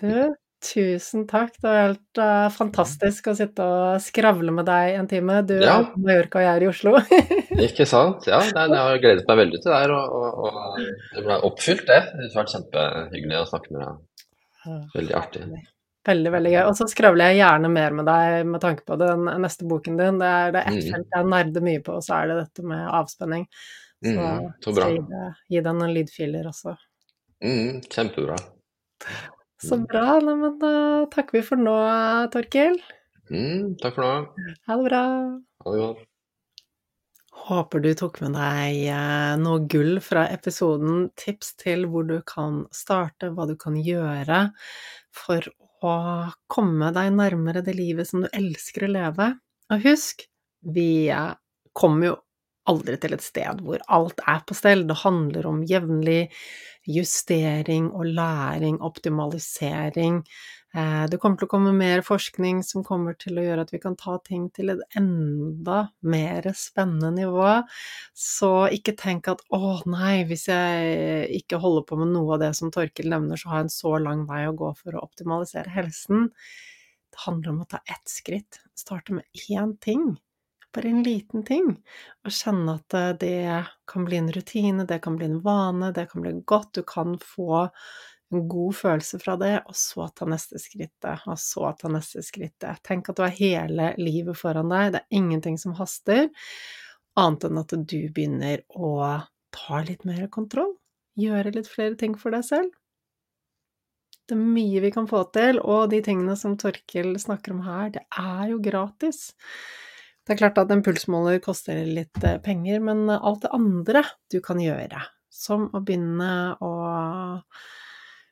Du, tusen takk. Det var helt uh, fantastisk å sitte og skravle med deg en time. Du ja. er på Mallorca og jeg er i Oslo. <laughs> Ikke sant. Ja, det, jeg har gledet meg veldig til det her. Og, og, og, det ble oppfylt, det. Det har vært kjempehyggelig å snakke med deg. Veldig artig. Veldig, veldig gøy. Og så skravler jeg gjerne mer med deg med tanke på den neste boken din. Det er, det ett mm. felt jeg nerder mye på, og så er det dette med avspenning. Så, mm, så bra. Gi, det, gi deg noen lydfiler også. Mm, kjempebra. Så bra. Neimen, da takker vi for nå, Torkil. Mm, takk for nå. Ha det bra. Ha det godt. Håper du tok med deg eh, noe gull fra episoden. Tips til hvor du kan starte, hva du kan gjøre for å komme deg nærmere det livet som du elsker å leve. Og husk, Vi kommer jo aldri til et sted hvor alt er på stell. Det handler om jevnlig justering og læring, optimalisering. Eh, det kommer til å komme mer forskning som kommer til å gjøre at vi kan ta ting til et enda mer spennende nivå. Så ikke tenk at å nei, hvis jeg ikke holder på med noe av det som Torkil nevner, så har jeg en så lang vei å gå for å optimalisere helsen. Det handler om å ta ett skritt. Starte med én ting. Bare en liten ting. Og kjenne at eh, det kan bli en rutine, det kan bli en vane, det kan bli godt. Du kan få en god følelse fra det, og så ta neste skrittet, og så ta neste skrittet. Tenk at du har hele livet foran deg, det er ingenting som haster, annet enn at du begynner å ta litt mer kontroll, gjøre litt flere ting for deg selv. Det er mye vi kan få til, og de tingene som Torkil snakker om her, det er jo gratis. Det er klart at en pulsmåler koster litt eh, penger, men alt det andre du kan gjøre, som å begynne å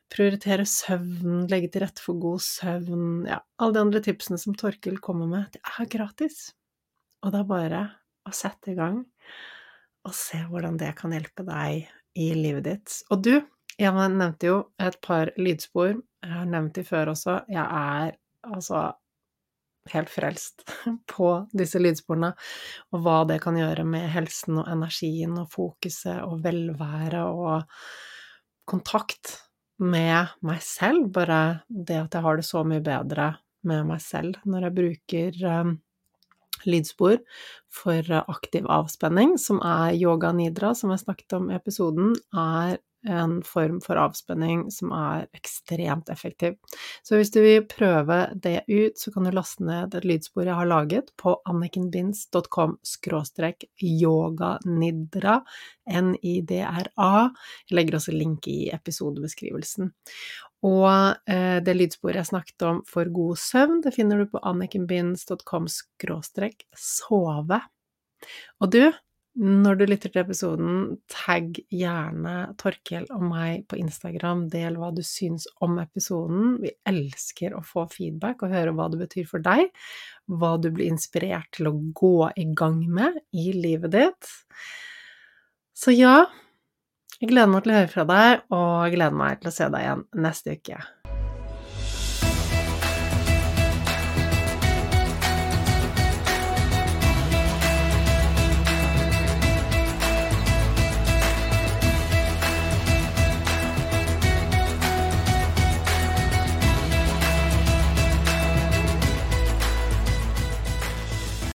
prioritere søvn, legge til rette for god søvn, ja, alle de andre tipsene som Torkil kommer med, det er gratis. Og det er bare å sette i gang og se hvordan det kan hjelpe deg i livet ditt. Og du, jeg nevnte jo et par lydspor, jeg har nevnt de før også, jeg er altså helt frelst <laughs> på disse lydsporene, og hva det kan gjøre med helsen og energien og fokuset og velvære og kontakt med meg selv, bare det at jeg har det så mye bedre med meg selv når jeg bruker um, lydspor for aktiv avspenning, som er yoga nidra, som jeg snakket om i episoden, er en form for avspenning som er ekstremt effektiv. Så hvis du vil prøve det ut, så kan du laste ned et lydspor jeg har laget på annikenbinds.com skråstrek yoganidra, N-I-D-R-A. Jeg legger også link i episodebeskrivelsen. Og eh, det lydsporet jeg snakket om for god søvn, det finner du på annikenbinds.com skråstrek sove. Og du, når du lytter til episoden, tagg gjerne Torkel og meg på Instagram. Del hva du syns om episoden. Vi elsker å få feedback og høre hva det betyr for deg. Hva du blir inspirert til å gå i gang med i livet ditt. Så ja, jeg gleder meg til å høre fra deg, og jeg gleder meg til å se deg igjen neste uke.